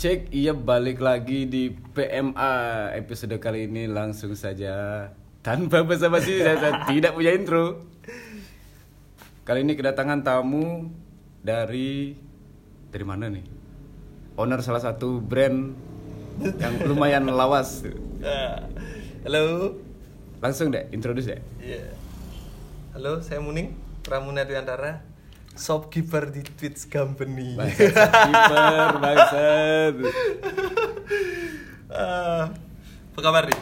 Cek, iya balik lagi di PMA episode kali ini langsung saja tanpa basa-basi saya, tidak punya intro. Kali ini kedatangan tamu dari dari mana nih? Owner salah satu brand yang lumayan lawas. Ah, Halo. Langsung deh, introduce deh. Iya. Halo, saya Muning, Pramuna Dwiantara, shopkeeper di Twits Company. Bangsat, kiper, bangsat. Ah, apa kabar nih?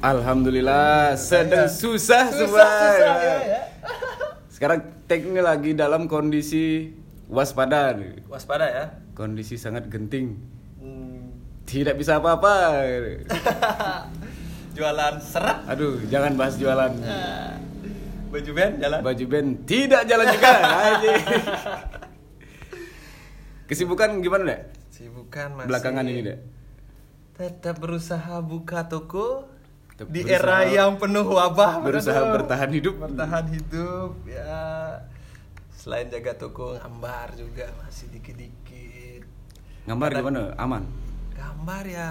Alhamdulillah, sedang susah, semua. susah, ya, ya. Sekarang teknik lagi dalam kondisi waspada nih. Waspada ya. Kondisi sangat genting. Hmm, Tidak bisa apa-apa. jualan serat. Aduh, jangan bahas jualan. Ah, baju band jalan. Baju band tidak jalan juga. Kesibukan gimana, Dek? Sibukan masih. Belakangan ini, Dek. Tetap berusaha buka toko Tetap di berusaha- era yang penuh wabah. Berusaha bertahan hidup. bertahan hidup ya selain jaga toko gambar juga masih dikit-dikit Gambar Kadang- gimana? Aman. gambar ya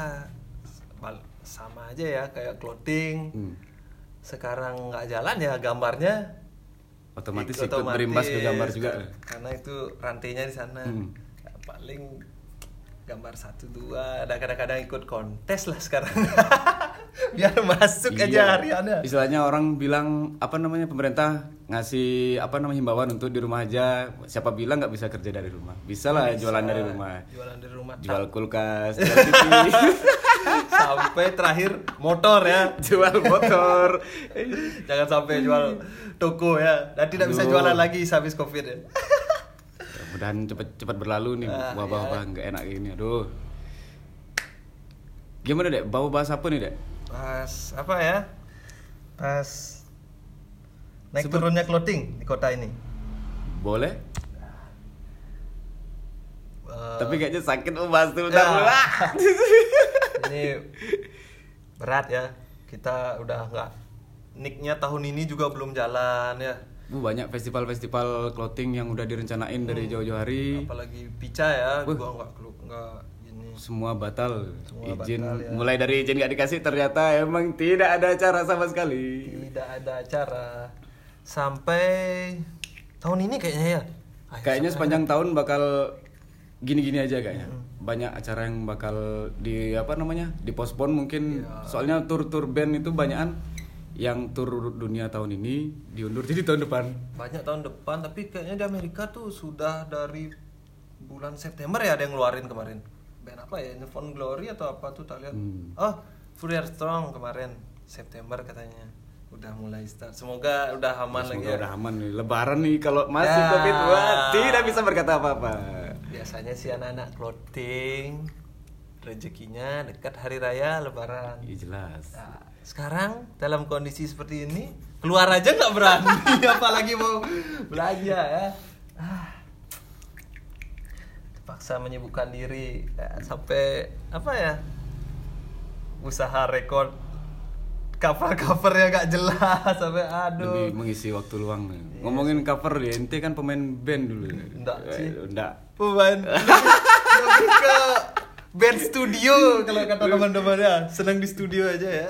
sama aja ya kayak clothing Hmm. Sekarang nggak jalan ya gambarnya Otomatis ikut ikut berimbas ke gambar otomatis, juga. karena itu rantainya di sana Hmm. Ya, paling gambar satu dua ada kadang-kadang ikut kontes lah sekarang biar masuk Iya. aja hariannya Istilahnya orang bilang apa namanya pemerintah ngasih apa namanya himbauan untuk di rumah aja. Siapa bilang nggak bisa kerja dari rumah? Bisa lah jualan dari rumah. jualan dari rumah Jual kulkas, jual TV, sampai terakhir motor ya jual motor. jangan sampai jual toko ya dan tidak bisa jualan lagi habis covid ya Mudahan cepet berlalu nih Ah, wabah-wabah nggak enak gini. Aduh. Gimana dek? Bawa bahas apa nih dek? pas apa ya pas naik Sebut- turunnya clothing di kota ini Boleh? Eh, Tapi kayaknya sakit mau bahas dulu. Ya. Ini berat ya kita udah nggak nicknya tahun ini juga belum jalan ya banyak festival-festival clothing yang udah direncanain dari jauh-jauh hari. apalagi pica ya Wih. gua nggak nggak gini semua batal. Semua izin batal, ya. mulai dari izin nggak dikasih ternyata emang tidak ada acara sama sekali. Tidak ada acara. Sampai tahun ini kayaknya ya. Kayaknya sepanjang tahun bakal gini-gini aja kayaknya. Banyak acara yang bakal di apa namanya dipospon mungkin. Iya. soalnya tur-tur band itu banyakan yang tur dunia tahun ini diundur jadi tahun depan. Banyak tahun depan tapi kayaknya di Amerika tuh sudah dari bulan September ya ada yang ngeluarin kemarin. Band apa ya? Nephone Glory atau apa tuh tak lihat? Hmm. oh Fourier Strong kemarin September katanya. Udah mulai start. Semoga udah aman lagi semoga ya. udah aman. Nih lebaran nih kalau masih Ya. covid wah tidak bisa berkata apa-apa. Biasanya sih anak-anak clothing rezekinya dekat hari raya lebaran. Iya jelas. Nah, sekarang dalam kondisi seperti ini keluar aja nggak berani apalagi mau belanja ya ah, terpaksa menyibukkan diri ya, sampai apa ya usaha rekod cover covernya gak jelas sampai aduh lebih mengisi waktu luang nih. Ngomongin cover ya, ente kan pemain band dulu. Enggak sih. Eh, Enggak. pemain lebih ke band studio kalau kata teman-teman ya senang di studio aja ya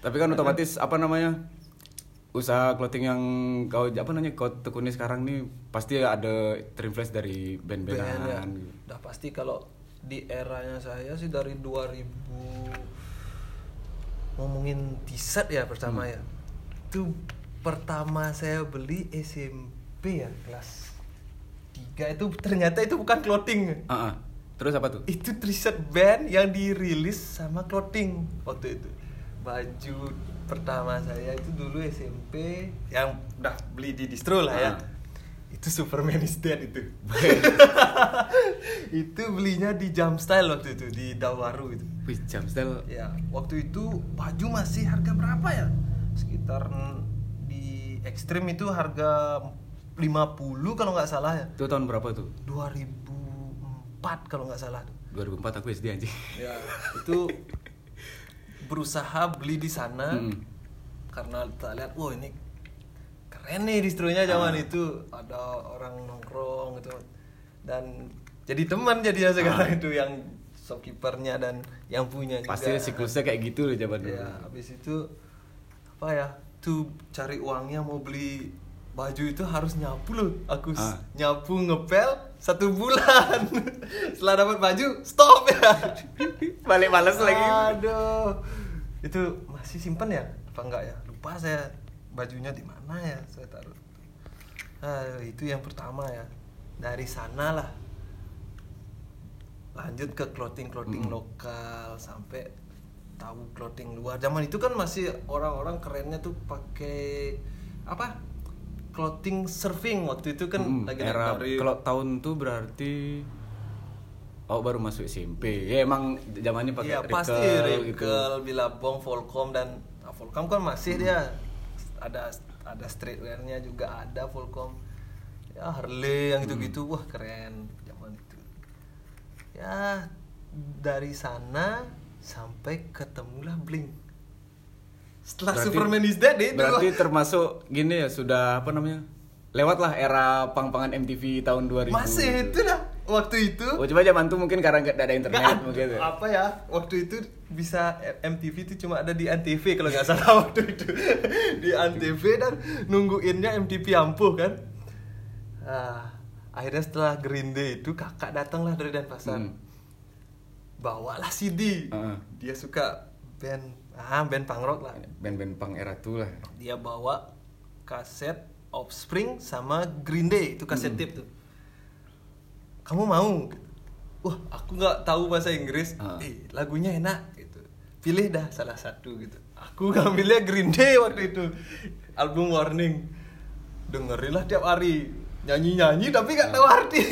Tapi kan otomatis apa namanya? Usaha clothing yang kau apa namanya kau tekuni sekarang nih pasti ada terinfluence dari band ya. band-bandan. Udah pasti kalau di eranya saya sih dari 2000 ngomongin t-shirt ya pertama Hmm. ya. Itu pertama saya beli SMP ya kelas 3 itu ternyata itu bukan clothing. Ah, ah. Terus apa tuh? Itu t-shirt band yang dirilis sama clothing waktu itu. Baju pertama saya itu dulu SMP yang udah beli di distro lah ya. Ah. Itu Superman is Dead itu. itu belinya di Jam Style waktu itu di Dawaru itu. Wih, jam style. Ya, waktu itu baju masih harga berapa ya? Sekitar di ekstrim itu harga 50 kalau nggak salah ya. Itu tahun berapa tuh? 2004 kalau nggak salah. 2004 aku SD anjing. Ya, itu berusaha beli di sana Mm. karena tak lihat, wah ini keren nih distronya zaman Ah. itu ada orang nongkrong gitu dan jadi teman jadi ya sekarang itu yang shopkeepernya dan yang punya juga. Pasti siklusnya kayak gitu loh zaman dulu. ya habis itu apa ya tuh cari uangnya mau beli baju itu harus nyapu loh. Aku Ah. nyapu ngepel satu bulan. Setelah dapat baju stop ya. Balik males lagi. aduh. Itu masih simpen ya? Apa enggak ya? Lupa saya bajunya di mana ya? Saya taruh. Ah, itu yang pertama ya. Dari sana lah. Lanjut ke clothing clothing Mm. lokal sampai tahu clothing luar. Zaman itu kan masih orang-orang kerennya tuh pakai apa clothing surfing waktu itu kan Mm, lagi era dari kalau tahun tuh berarti Oh baru masuk SMP. Ya emang zamannya pakai Iya pasti Rikel Rikel, gitu. Billabong, Volcom dan nah, Volcom kan masih dia ada ada streetwearnya juga ada Volcom. Ya Harley yang gitu-gitu wah keren zaman itu. Ya dari sana sampai ketemulah Blink. Setelah Berarti- Superman is Dead itu Berarti termasuk gini ya sudah apa namanya? Lewatlah era pang-pangan MTV tahun 2000. masih itu dah waktu itu. Oh coba zaman tuh mungkin karena nggak ada internet Nggak, mungkin. ya. apa ya waktu itu bisa MTV itu cuma ada di Antv kalau nggak salah waktu itu di Antv dan nungguinnya MTV ampuh kan ah, akhirnya setelah Green Day itu kakak datanglah dari Denpasar Hmm. bawalah CD Heeh. dia suka band ah band punk rock lah. Band-band pang era tuh lah. dia bawa kaset Offspring sama Green Day itu kaset Hmm. tape tuh. Kamu mau? Wah aku nggak tahu bahasa Inggris. Ah. eh lagunya enak gitu. Pilih dah salah satu gitu. Aku ngambilnya Green Day waktu itu. Album Warning. Dengerin lah tiap hari. Nyanyi nyanyi tapi nggak tahu arti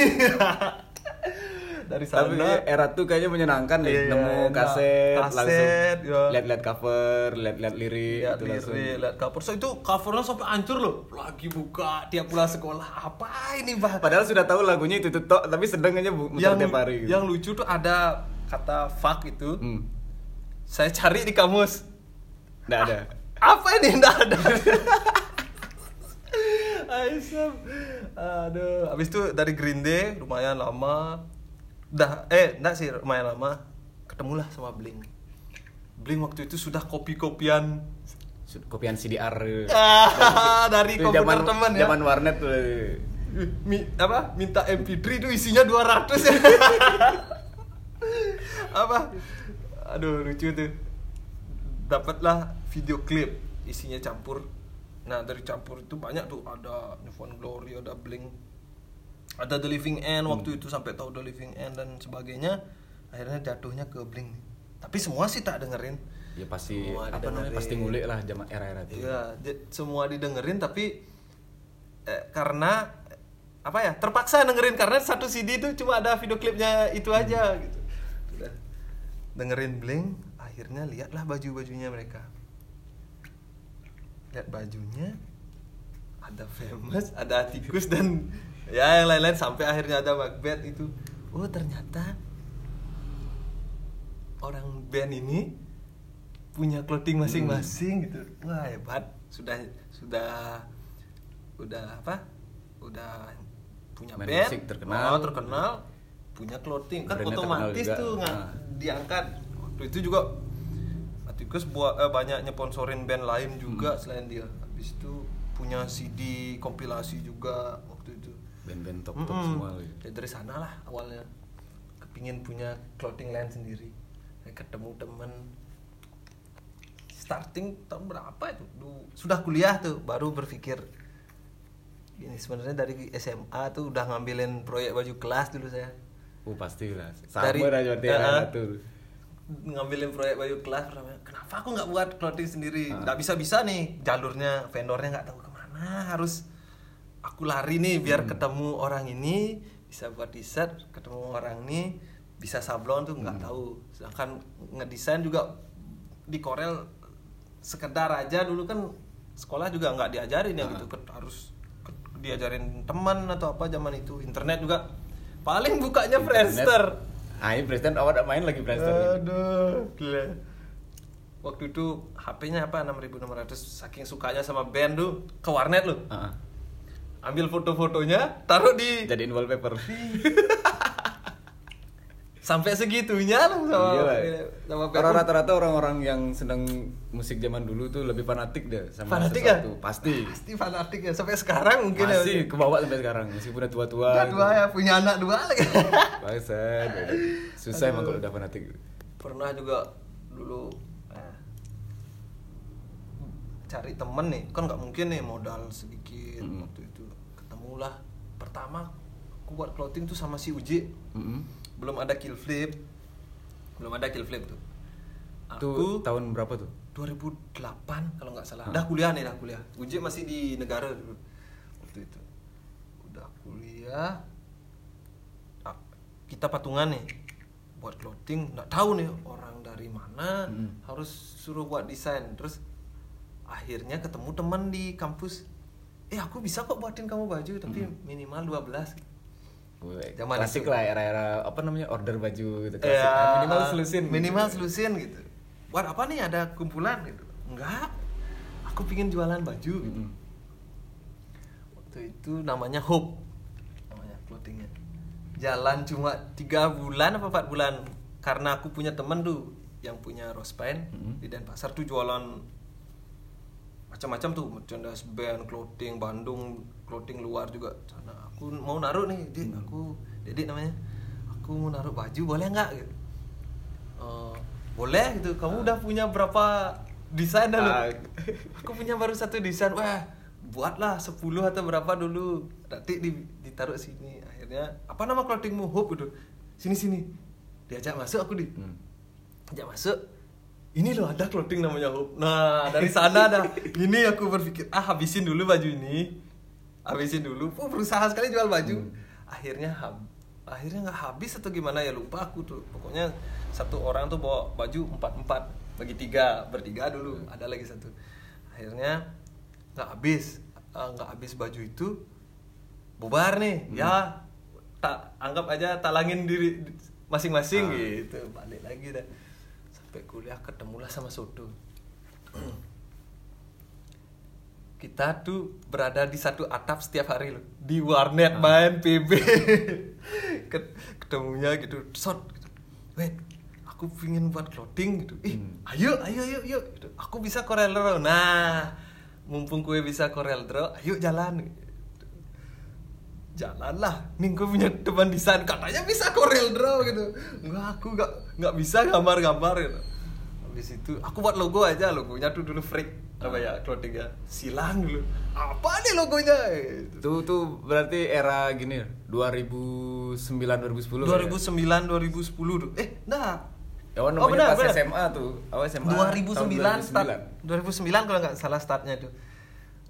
dari sana Tapi era tuh kayaknya menyenangkan deh. Iya, Nemu enak. kaset, Kaset, langsung ya. lihat-lihat cover, lihat-lihat lirik lihat itu langsung. lirik, lihat cover. So itu covernya sampai hancur loh. Lagi buka tiap pulang sekolah. Apa ini, Bah? Padahal sudah tahu lagunya itu tuh tok, tapi sedang aja bu- yang tiap hari. gitu. yang lucu tuh ada kata fuck itu. Hmm. Saya cari di kamus. Nggak ada. Apa ini? Nggak ada. Aisyah. Aduh, habis itu dari Green Day lumayan lama. Dah eh enggak sih lumayan lama ketemulah sama Blink. Blink waktu itu sudah kopi-kopian Kopian CDR. Ah, dari komputer zaman, teman ya. Zaman warnet tuh. Mi, apa minta MP3 itu isinya 200 ya. apa? Aduh lucu tuh. Dapatlah video klip isinya campur. Nah, dari campur itu banyak tuh ada Newfound Glory, ada Blink. Ada The Living End waktu itu sampai tahu The Living End dan sebagainya. Akhirnya jatuhnya ke Blink. Tapi semua sih tak dengerin. Ya pasti Semua apa namanya? Pasti ngulik lah zaman era-era itu. Di- semua didengerin tapi eh, karena eh, apa ya terpaksa dengerin karena satu CD itu cuma ada video klipnya itu aja gitu. Udah. Dengerin Blink, akhirnya lihatlah baju-bajunya mereka. Lihat bajunya, ada famous, ada tikus dan ya yang lain-lain sampai akhirnya ada Macbeth itu. Oh ternyata orang band ini punya clothing masing-masing gitu. Wah hebat. Sudah sudah udah apa? Udah punya Main band, musik terkenal. oh, terkenal, punya clothing kan Brandnya otomatis tuh nggak Ah. diangkat. Waktu itu juga Atikus buat eh, banyak nyeponsorin band lain juga Hmm. selain dia. Habis itu punya CD kompilasi juga waktu itu. Band-band top-top Mm-mm. semua. gitu. Ya, dari sana lah awalnya kepingin punya clothing line sendiri Ya, ketemu temen starting tahun berapa itu Du- sudah kuliah tuh baru berpikir ini sebenarnya dari SMA tuh udah ngambilin proyek baju kelas dulu saya Uh pasti lah. Sama Dari- Uh-uh. era tuh. ngambilin proyek baju kelas kenapa aku nggak buat clothing sendiri Ah. nggak bisa bisa nih jalurnya vendornya nggak tahu ke mana harus aku lari nih biar Hmm. ketemu orang ini bisa buat t-shirt ketemu orang ini bisa sablon tuh Hmm. nggak tahu sedangkan ngedesain juga di Korel sekedar aja dulu kan sekolah juga nggak diajarin ya Ah. gitu Ket- harus diajarin teman atau apa zaman itu internet juga paling bukanya Friendster Ah, ini Preston awak main lagi Preston. Aduh, gila. Waktu itu HP-nya apa 6600 saking sukanya sama band tuh ke warnet lu. Ah, Ambil foto-fotonya, taruh di jadiin wallpaper. sampai segitunya loh sama Iya sama Karena rata-rata orang-orang yang senang musik zaman dulu tuh lebih fanatik deh sama fanatik ya sesuatu. Pasti. pasti fanatik ya sampai sekarang mungkin Masih ya ke bawah sampai sekarang meskipun udah tua-tua. Udah gitu. dua ya punya anak dua lagi Bangsat. Susah emang kalau udah fanatik. pernah juga dulu eh, cari temen nih kan nggak mungkin nih modal sedikit Mm-mm. waktu ketemulah pertama aku buat clothing tuh sama si Uji. Mm-mm. belum ada kill flip. Belum ada kill flip tuh. Aku tahun berapa tuh? 2008 kalau nggak salah. Ah. dah kuliah nih dah kuliah. Uji masih di negara dulu. Waktu itu. Udah kuliah. Ah, kita patungan nih. Buat clothing nggak tahu nih orang dari mana. Mm. harus suruh buat desain. Terus akhirnya ketemu teman di kampus eh aku bisa kok buatin kamu baju tapi minimal 12 Gue Zaman klasik itu. lah era-era apa namanya order baju gitu klasik. Ya, minimal selusin. Minimal selusin gitu. Buat apa nih ada kumpulan gitu? Enggak. Aku pingin jualan baju gitu. Mm-mm. Waktu itu namanya Hope. Namanya clothingnya. Jalan cuma tiga bulan apa empat bulan karena aku punya temen tuh yang punya Rospain Mm-mm. di Denpasar tuh jualan macam-macam tuh merchandise band, clothing Bandung, clothing luar juga. Sana aku mau naruh nih, Dik, aku Dedik namanya. Aku mau naruh baju boleh nggak gitu. "Eh, boleh gitu. Kamu udah punya berapa desain dah lu?" Ah. Aku punya baru satu desain. Wah, buatlah 10 atau berapa dulu. Nanti di, ditaruh sini. Akhirnya apa nama clothingmu? Hope gitu. Sini sini. Diajak masuk aku di Hmm. ajak masuk ini loh ada clothing namanya Hope. Nah dari sana dah. Ini aku berpikir ah habisin dulu baju ini. Habisin dulu. Oh, berusaha sekali jual baju. Hmm. akhirnya hab akhirnya nggak habis atau gimana ya lupa aku tuh. Pokoknya satu orang tuh bawa baju empat empat bagi tiga bertiga dulu ada lagi satu. Akhirnya nggak habis. Ah, nggak habis baju itu bubar nih. Ya tak anggap aja talangin diri masing-masing Ah. gitu. Balik lagi dah sampai kuliah ketemulah sama Soto kita tuh berada di satu atap setiap hari loh di warnet main PB Ket- ketemunya gitu sot gitu. wait aku pingin buat clothing gitu ih Hmm. ayo ayo ayo ayo gitu. aku bisa Corel Draw nah mumpung kue bisa Corel Draw ayo jalan gitu. Jalan lah nih gue punya teman desain. Katanya bisa Corel Draw gitu. Enggak aku nggak nggak bisa gambar-gambar gitu. Habis itu aku buat logo aja logonya tuh dulu freak. Apa ya clothing ya? Silang dulu. Apa nih logonya. Itu tuh berarti era gini 2009 2010. 2009 2010 tuh. Eh nah. Ya oh, benar, pas benar. SMA tuh. Awal SMA. 2009 tahun start 2009 kalau nggak salah startnya tuh.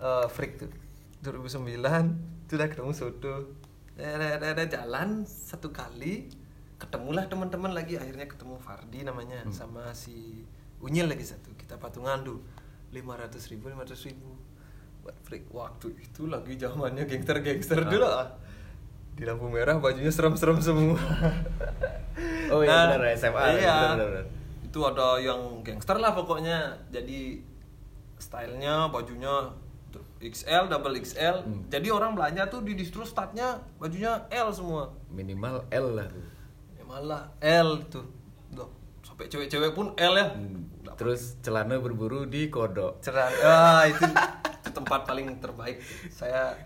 Eh, freak tuh. 2009 itu udah ketemu Soto jalan satu kali ketemulah teman-teman lagi. Akhirnya ketemu Fardi namanya Hmm. sama si Unyil lagi satu. Kita patungan tuh 500 ribu 500 ribu. Buat freak waktu itu lagi zamannya gangster gangster Ah. dulu ah di lampu merah bajunya serem-serem semua. Oh iya, benar, SMA, iya benar, benar, benar. itu ada yang gangster lah pokoknya. Jadi stylenya bajunya XL double XL Hmm. jadi orang belanja tuh di distro startnya bajunya L semua Minimal L lah tuh. ya malah L tuh Duh, sampai cewek-cewek pun L ya Hmm. Terus celana berburu di kodok. cerah ah itu itu tempat paling terbaik saya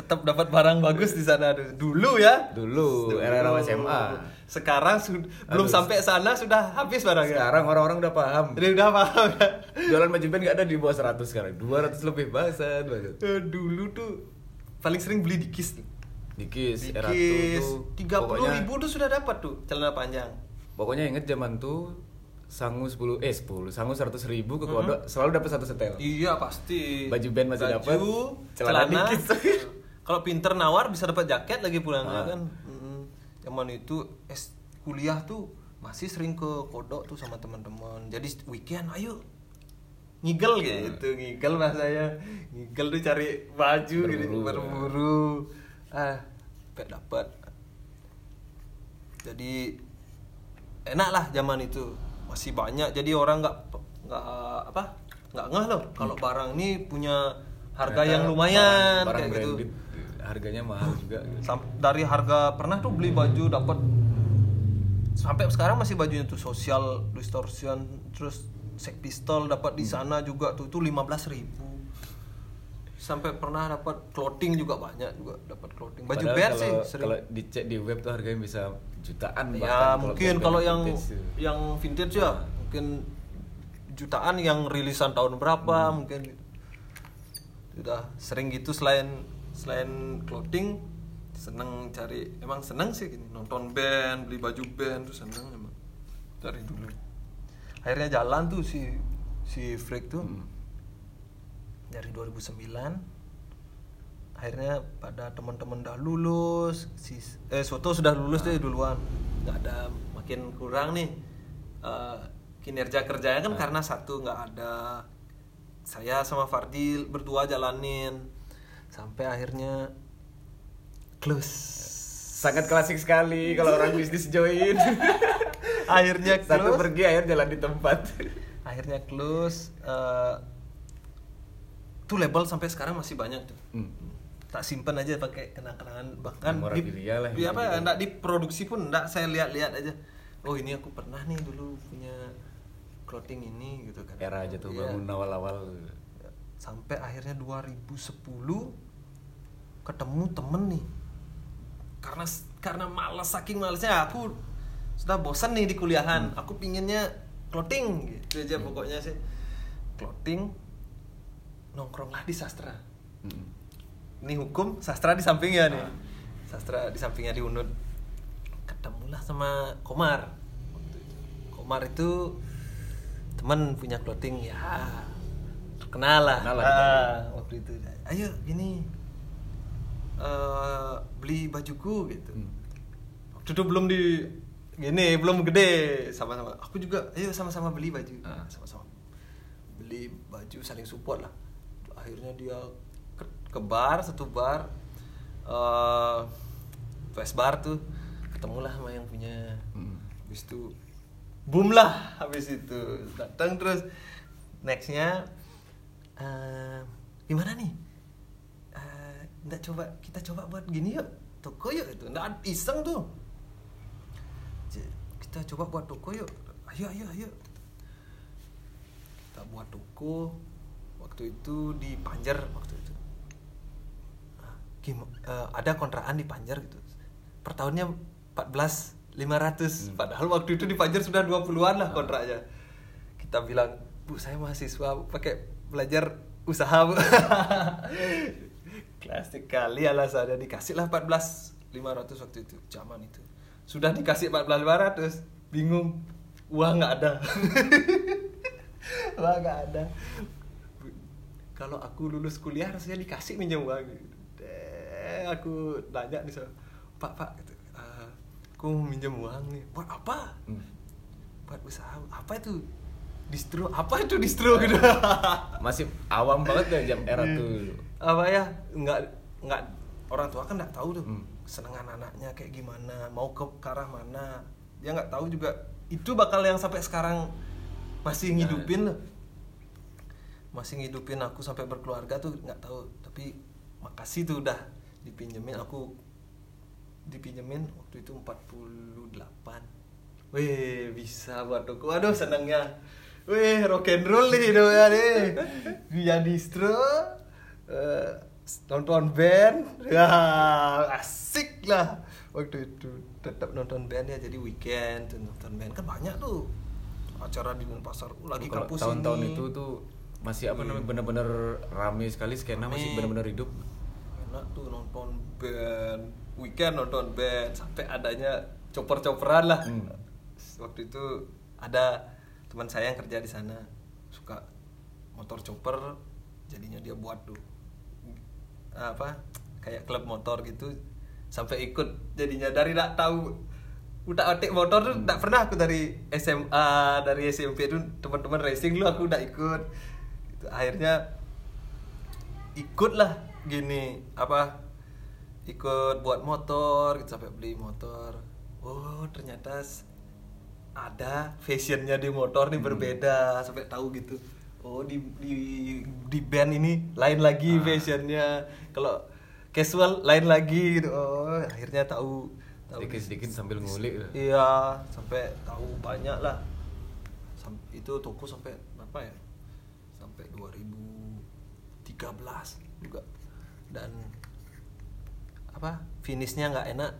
tetap dapat barang bagus di sana dulu ya Dulu, era-era SMA. sekarang sud- belum sampai sana sudah habis barangnya Sekarang orang-orang udah paham. Udah, udah paham ya Jualan baju band gak ada di bawah 100 sekarang. 200 lebih banget. Eh, dulu tuh paling sering beli di Kiss tuh. Dikis, era Dikis tuh. tiga puluh ribu tuh sudah dapat tuh celana panjang. Pokoknya inget zaman tuh sangu 10 eh 10 sangu 100 ribu ke kodok selalu dapat satu setel. Iya pasti. Baju band masih dapat, celana celana. Dikis. Kalau pinter nawar bisa dapat jaket lagi pulangnya Ah. kan. Mm, Zaman itu es kuliah tuh masih sering ke kodok tuh sama teman-teman. Jadi weekend ayo ngigel gitu, ngigel bahasanya. Ngigel tuh cari baju gitu, Berburu. berburu. Ah, dapat dapat. Jadi enak lah zaman itu masih banyak jadi orang nggak nggak apa nggak ngeh loh kalau barang ini punya harga Ternyata yang lumayan barang, barang kayak gitu harganya mahal juga. gitu. Sam- dari harga pernah tuh beli baju dapat sampai sekarang masih bajunya tuh social distortion terus Sex Pistol dapat di sana juga tuh itu 15.000 ribu sampai pernah dapat clothing juga banyak juga dapat clothing baju Padahal band kalau, sih sering Kalau dicek di web tuh harganya bisa jutaan ya bahkan mungkin kalau yang vintage yang vintage ya mungkin jutaan yang rilisan tahun berapa Hmm. mungkin gitu. sudah sering gitu selain selain clothing seneng cari emang seneng sih gini nonton band beli baju band tuh seneng emang. Dari dulu. Akhirnya jalan tuh si si Freak tuh. Hmm. dari 2009 akhirnya pada teman-teman udah lulus si eh Soto sudah lulus deh duluan. Nggak ada makin kurang nih eh, kinerja kerjanya kan karena satu nggak ada saya sama Fardil berdua jalanin sampai akhirnya close Sangat klasik sekali kalau orang bisnis join. akhirnya Satu close pergi akhir jalan di tempat. akhirnya close eh, tuh label sampai sekarang masih banyak tuh Hmm. tak simpen aja pakai kenang-kenangan bahkan Memorabilia lah di yang apa gitu. enggak diproduksi pun enggak saya lihat-lihat aja oh ini aku pernah nih dulu punya clothing ini gitu kan Era aja tuh Iya. bangun awal-awal. sampai akhirnya 2010 ketemu temen nih. Karena karena malas saking malasnya aku sudah bosan nih di kuliahan. Aku pinginnya clothing gitu aja pokoknya sih. Clothing nongkronglah di sastra. Hmm. ini hukum sastra di sampingnya nih. Sastra di sampingnya di unut ketemulah sama Komar. Komar itu teman punya clothing ya terkenal lah. Kenal lah Ah, waktu itu. Ayo gini eh, beli bajuku gitu. Hmm. waktu itu belum di gini belum gede sama-sama aku juga ayo sama-sama beli baju. Ah. sama-sama beli baju saling support lah. Akhirnya dia ke, ke bar satu bar eh West bar tuh ketemulah sama yang punya. Hmm. habis itu boom lah habis itu. Datang terus nextnya eh gimana nih Nggak coba kita coba buat gini yuk. Toko yuk. Itu nggak iseng tuh. Kita coba buat toko yuk. Ayo ayo ayo. Kita buat toko. Waktu itu di Panjer waktu itu. Ah, gim- eh, ada kontrakan di Panjer gitu. Per tahunnya 14 500 padahal waktu itu di Panjer sudah 20-an lah kontraknya. Kita bilang bu saya mahasiswa pakai belajar usaha bu klasik kali alasannya. Dikasih lah 14 500 waktu itu zaman itu. Sudah dikasih 14 500 bingung. Uang nggak ada. Uang nggak ada. Kalau aku lulus kuliah harusnya dikasih minjem uang. Deh, aku nanya nih sama pak pak gitu, "Eh, aku mau minjem uang nih. Buat apa? Hmm. buat usaha. Apa itu? Distro. Apa itu distro? Gitu Masih awam banget ya jam era Iya. tuh. Apa ya? Nggak nggak orang tua kan nggak tahu tuh Hmm. senengan anaknya kayak gimana mau ke, ke arah mana. Dia nggak tahu juga. Itu bakal yang sampai sekarang masih ngidupin loh. Masih ngidupin aku sampai berkeluarga tuh nggak tahu. Tapi makasih tuh udah dipinjemin. Aku dipinjemin waktu itu 48 Weh bisa buat toko Aduh senangnya. Weh rock and roll nih do ya nih. Via distro eh, Nonton band. Ya asik lah. Waktu itu tetap nonton band ya Jadi weekend nonton band. Kan banyak tuh Acara di Denpasar. Lagi Kalau kampus tahun-tahun ini. itu tuh masih apa namanya bener-bener rame sekali skena masih Rame. bener-bener hidup. enak tuh nonton band. Weekend nonton band sampai adanya coper-coperan lah. Hmm. waktu itu ada teman saya yang kerja di sana. Suka motor chopper jadinya dia buat tuh apa kayak klub motor gitu sampai ikut jadinya dari tak tahu udah otik motor tuh tak pernah aku dari SMA dari SMP tuh teman-teman racing lu aku udah ikut. Gitu. akhirnya ikut lah gini apa ikut buat motor gitu sampai beli motor. Oh ternyata ada fashionnya di motor nih berbeda sampai tahu gitu oh di di di band ini lain lagi fashionnya kalau casual lain lagi gitu oh akhirnya tahu Tahu sedikit-sedikit sambil ngulik lah. Iya, sampai tahu banyak lah. Sam- itu toko sampai berapa ya? Sampai 2013 juga. Dan apa? Finishnya nggak enak,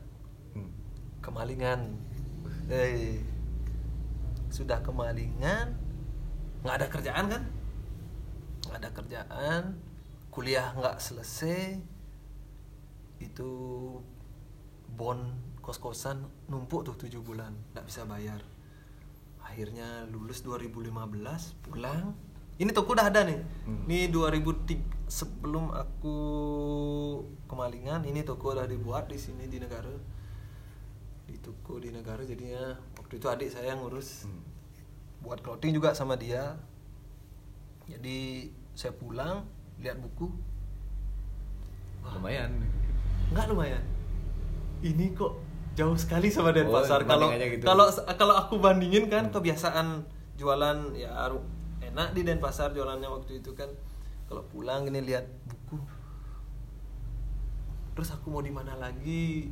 Hmm. kemalingan. Eh, sudah kemalingan, nggak ada kerjaan kan? Nggak ada kerjaan, kuliah nggak selesai, itu bon kos-kosan numpuk tuh tujuh bulan. Nggak bisa bayar. Akhirnya lulus 2015 pulang. Ini toko udah ada nih. Hmm. ini 2003 sebelum aku kemalingan ini toko udah dibuat di sini di negara. Di toko di negara jadinya waktu itu adik saya yang ngurus. Hmm. Buat clothing juga sama dia jadi saya pulang lihat buku Wah, Lumayan. Enggak lumayan. Ini kok jauh sekali sama Denpasar. Oh, Kalau gitu. kalau kalau aku bandingin kan kebiasaan jualan ya enak di Denpasar jualannya waktu itu kan. Kalau pulang gini lihat buku. Terus aku mau di mana lagi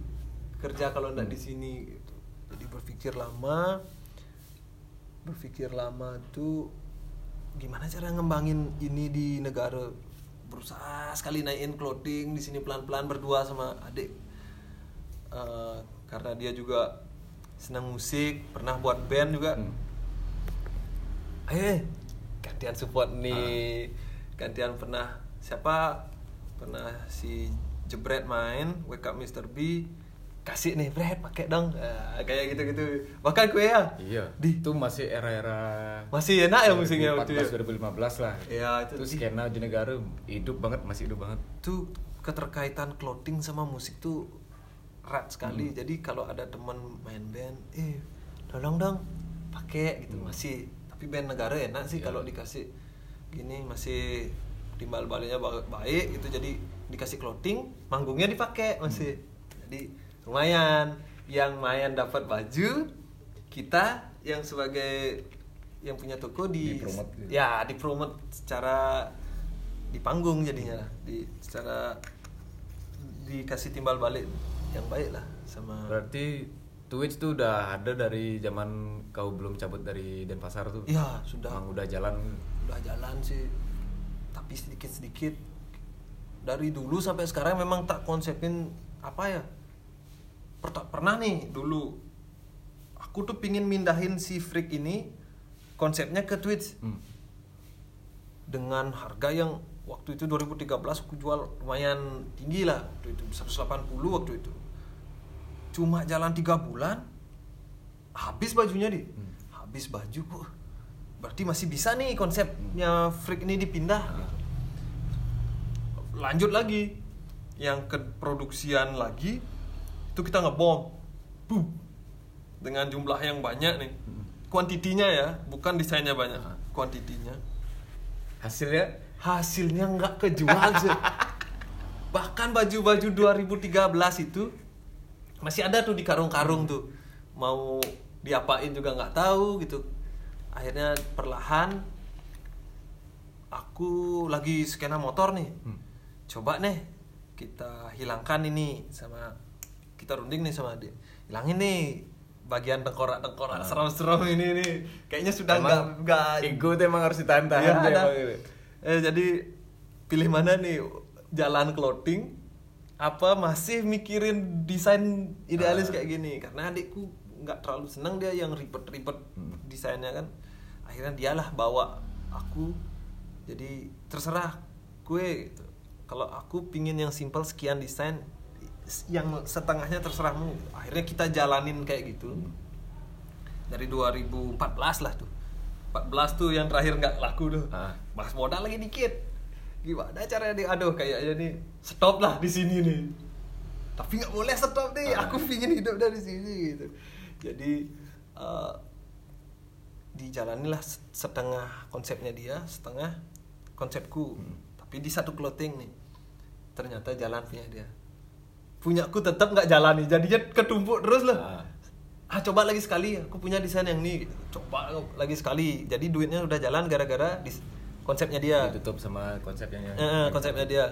kerja kalau enggak di sini gitu. Jadi berpikir lama berpikir lama tuh gimana cara ngembangin ini di negara berusaha sekali naikin clothing di sini pelan-pelan berdua sama adik. Eh, karena dia juga senang musik pernah buat band juga. Hmm. eh gantian support nih. Gantian pernah siapa? Pernah si jebret main wake up Mr. B kasih nih Bret pakai dong Eh, kayak gitu gitu bahkan kue ya Iya. di Itu masih era-era masih enak ya musiknya waktu itu 2014 lah. Iya, itu Itu di- skena di negara hidup banget, masih hidup banget. tuh keterkaitan clothing sama musik tuh erat sekali. Hmm. Jadi kalau ada teman main band, eh tolong dong pakai gitu Hmm. masih. Tapi band negara enak sih Iya. kalau dikasih gini masih timbal baliknya ba- baik gitu. Jadi dikasih clothing, manggungnya dipakai masih. Hmm. Jadi lumayan. Yang main dapat baju, kita yang sebagai yang punya toko di Dipromote gitu. ya dipromote secara di panggung jadinya di secara dikasih timbal balik yang baik lah sama Berarti Twitch tuh udah ada dari zaman kau belum cabut dari Denpasar tuh. ya sudah Emang udah jalan. udah jalan sih tapi sedikit sedikit dari dulu sampai sekarang memang tak konsepin apa ya pernah nih dulu. Aku tuh pingin mindahin si freak ini konsepnya ke Twitch. Hmm. dengan harga yang waktu itu 2013 aku jual lumayan tinggi lah. Waktu itu 180 waktu itu. Cuma jalan tiga bulan habis bajunya di. Hmm. habis baju kok berarti masih bisa nih konsepnya freak ini dipindah. Gitu. lanjut lagi. Yang ke produksian lagi itu kita ngebom. Boom. dengan jumlah yang banyak nih. Kuantitinya ya bukan desainnya banyak. Kuantitinya. Hasilnya? Hasilnya nggak kejual sih. bahkan baju-baju 2013 itu masih ada tuh di karung-karung tuh. Mau diapain juga nggak tahu gitu. Akhirnya perlahan aku lagi skena motor nih. Hmm. coba nih kita hilangkan ini sama kita runding nih sama dia hilangin nih bagian tengkorak tengkorak Ah. seram-seram ini nih kayaknya sudah nggak nggak ego tuh emang harus ditahan-tahan tuh ada. Eh, jadi pilih mana nih jalan clothing apa masih mikirin desain idealis Ah. kayak gini karena adikku nggak terlalu senang dia yang ribet-ribet Hmm. desainnya kan akhirnya dialah bawa aku jadi terserah gue gitu. kalau aku pingin yang simple sekian desain yang setengahnya terserahmu. Akhirnya kita jalanin kayak gitu. Dari 2014 lah tuh. 14 tuh yang terakhir nggak laku tuh. Ah. mas modal lagi dikit. Gimana caranya nih? Aduh kayaknya nih stop lah di sini nih. Tapi nggak boleh stop nih. Ah. aku pingin hidup dari sini gitu. Jadi eh, dijalanilah setengah konsepnya dia setengah konsepku. Hmm. tapi di satu clothing nih. Ternyata jalan punya dia punyaku tetap nggak jalan nih jadinya ketumpuk terus lah Ah. ah coba lagi sekali aku punya desain yang ini gitu. coba lagi sekali jadi duitnya udah jalan gara-gara dis- konsepnya dia Ditutup sama konsep yang Eh, konsepnya dia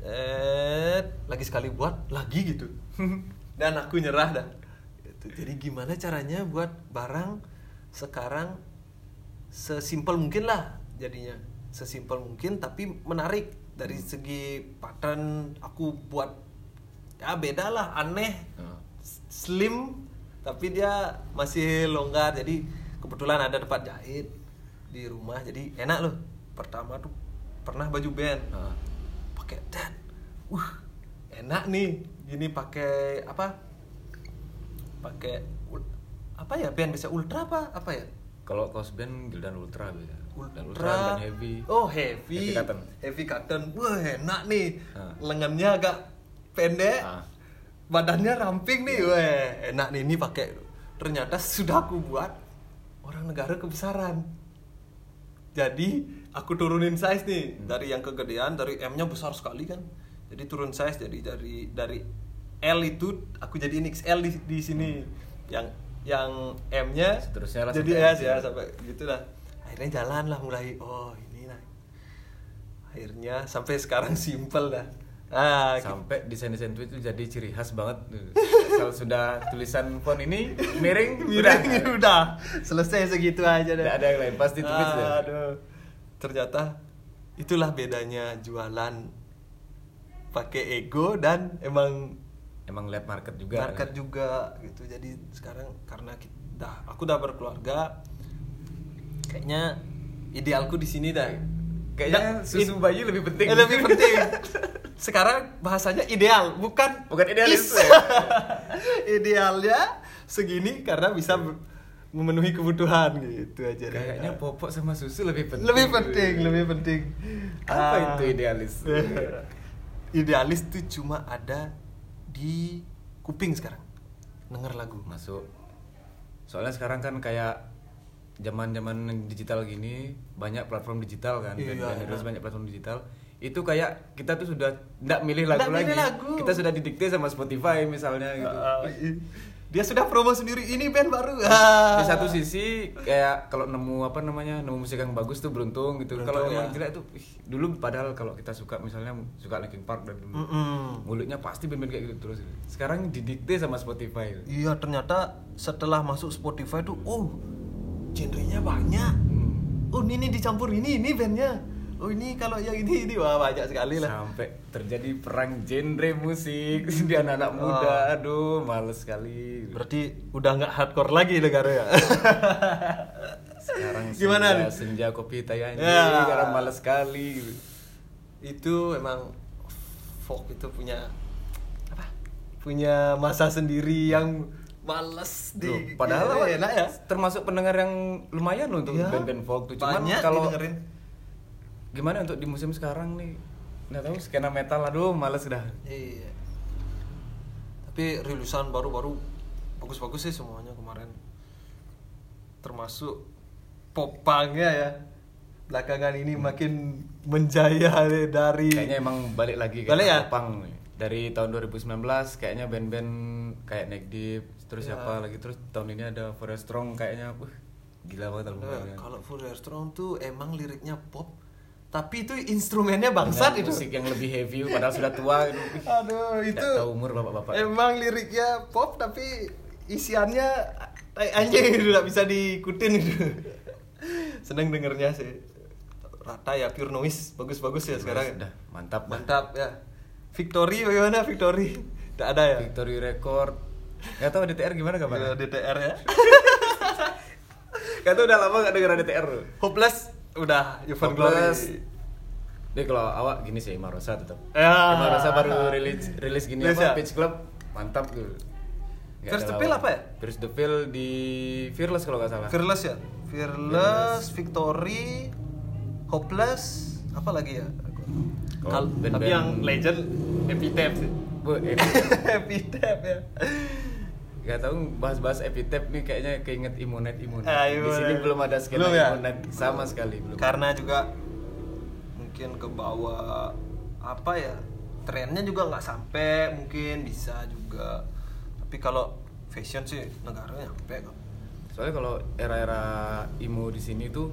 eh lagi sekali buat lagi gitu dan aku nyerah dah gitu. Jadi gimana caranya buat barang sekarang sesimpel mungkin lah jadinya sesimpel mungkin tapi menarik dari segi pattern aku buat ya beda lah aneh. Slim tapi dia masih longgar. Jadi kebetulan ada tempat jahit di rumah. Jadi enak loh. Pertama tuh pernah baju band. Pakai dan uh enak nih. Gini pakai apa? Pakai apa ya? Band bisa ultra apa? Apa ya? Kalau kaos band Gildan Ultra biasa. Dan ultra, Ultra dan Heavy. oh heavy. Heavy cotton. heavy cotton. Wah enak nih. Ah. lengannya agak pendek. Ah. badannya ramping nih weh. Enak nih ini pakai. Ternyata sudah aku buat orang negara kebesaran. Jadi aku turunin size nih. Dari yang kegedean dari M nya besar sekali kan. Jadi turun size jadi dari dari L itu aku jadiin XL di, di sini. Yang yang M nya Seterusnya lah jadi S ya sampai gitu lah akhirnya jalan lah mulai oh ini lah akhirnya sampai sekarang simple dah ah gitu. Sampai desain-desain itu jadi ciri khas banget. Kalau sudah tulisan font ini miring, udah. miring udah selesai segitu aja deh Nggak ada yang lain, pasti tulis deh. aduh ternyata itulah bedanya jualan pakai ego dan emang Emang lihat market juga. market juga gitu jadi sekarang karena kita aku udah berkeluarga kayaknya idealku di sini dah Kayaknya susu bayi lebih penting. Eh, lebih penting sekarang bahasanya ideal bukan Bukan idealis. is. idealnya segini karena bisa memenuhi kebutuhan gitu aja. Kayaknya popok sama susu lebih penting. lebih penting lebih penting Apa Ah. itu idealis? idealis tuh cuma ada di kuping sekarang denger lagu Masuk. Soalnya sekarang kan kayak zaman-zaman digital gini banyak platform digital kan Iya, dan, iya. banyak platform digital itu kayak kita tuh sudah nggak milih lagu Nggak milih lagi lagu. kita sudah didikte sama Spotify misalnya gitu i- dia sudah promo sendiri ini band baru di satu sisi kayak kalau nemu apa namanya nemu musik yang bagus tuh beruntung gitu kalau emang ya. jelek tuh ih, dulu padahal kalau kita suka misalnya suka Linkin Park dan dulu Mm-mm. mulutnya pasti band-band kayak gitu terus sekarang didikte sama Spotify Iya ternyata setelah masuk Spotify tuh, oh genrenya banyak. Hmm. Oh ini dicampur ini ini bandnya. Oh ini kalau yang ini ini wah banyak sekali lah. sampai terjadi perang genre musik di anak-anak muda Oh. aduh males sekali Berarti udah nggak hardcore lagi negara ya. sekarang Gimana senja, nih? senja kopi tayangan Ya. karena males sekali itu emang folk itu punya apa? Punya masa sendiri yang males Loh, di padahal Iya, awak enak ya. termasuk pendengar yang lumayan loh untuk Iya. band-band folk tuh cuman Banyak kalau didengerin. gimana untuk di musim sekarang nih nggak tahu skena metal aduh males dah Iya. Tapi rilisan baru-baru bagus-bagus sih semuanya kemarin. Termasuk popangnya ya. Belakangan ini makin menjaya dari kayaknya emang balik lagi Balik ya? pang dari tahun 2019 kayaknya band-band kayak Neck Deep terus Ya. siapa lagi terus tahun ini ada Forest Strong kayaknya wah gila banget Eh, albumnya kalau Fourier Strong tuh emang liriknya pop, tapi itu instrumennya bangsat Dengan itu. musik yang lebih heavy padahal sudah tua Aduh, itu tahu umur bapak-bapak emang liriknya pop tapi isiannya tai anjing itu nggak bisa diikutin itu. Seneng dengernya sih. Rata ya pure noise, bagus-bagus ya sekarang. Udah, mantap dah. Mantap ya. Victory bagaimana Victory? Tidak ada ya? Victory Record Gak tau DTR gimana kabarnya? DTR ya. Gak tau udah lama gak denger DTR Hopeless udah Yuvan Hopeless. Glory. Deh kalau awak gini sih Marosa tetap Ya. Marosa baru rilis rilis gini apa ya? Pitch Club mantap tuh First the Pill apa ya? First the Pill di Fearless kalau gak salah Fearless ya? Fearless, Victory, Hopeless, apa lagi ya? Kalau tapi yang legend Epitaph sih. Bu, Epitaph ya. Gak tau bahas-bahas epitap nih kayaknya keinget Imonet Imonet Ah, Di sini belum ada skena Belum ya? Imonet sama sekali belum Karena juga mungkin ke bawah apa ya? Trennya juga nggak sampai, mungkin bisa juga. Tapi kalau fashion sih negara nyampe kok. Soalnya kalau era-era emo di sini tuh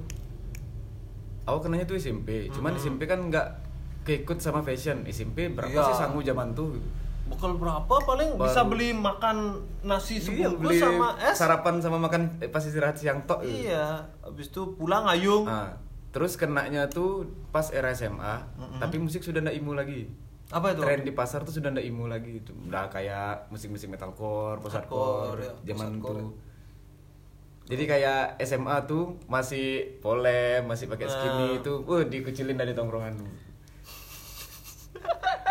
aku kenanya tuh SMP. Cuman Mhm. SMP kan nggak keikut sama fashion. SMP berapa Iya. sih sangu zaman tuh? Bekal berapa paling Baru. bisa beli makan nasi Iya, sebungkus beli sama es sarapan sama makan eh, pas istirahat siang tok. iya habis itu pulang ayung Ah, terus kenanya tuh pas era SMA, Mm-mm. tapi musik sudah ndak imu lagi. apa itu Tren di pasar tuh sudah ndak imu lagi itu. Udah kayak musik-musik metalcore, post Hardcore, hardcore, ya, zaman post-hardcore, tuh. Jadi kayak SMA tuh masih polem, masih pakai skinny Nah. itu, uh dikucilin dari tongkrongan.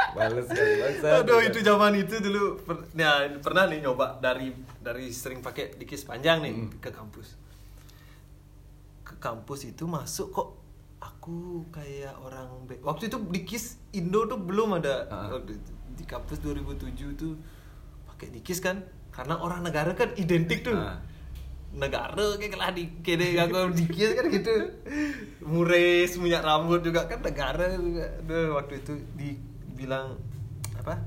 Bales kali bangsa. Aduh itu zaman itu dulu per- nah, pernah nih nyoba dari dari sering pakai dikis panjang nih Mm. ke kampus. Ke kampus itu masuk kok aku kayak orang be- waktu itu dikis Indo tuh belum ada Ah. Waktu itu di kampus 2007 tuh pakai dikis kan karena orang negara kan identik tuh. Ah. Negara kayak lah di kede aku dikis kan gitu. Mures, minyak rambut juga kan negara juga. Aduh, waktu itu dibilang apa?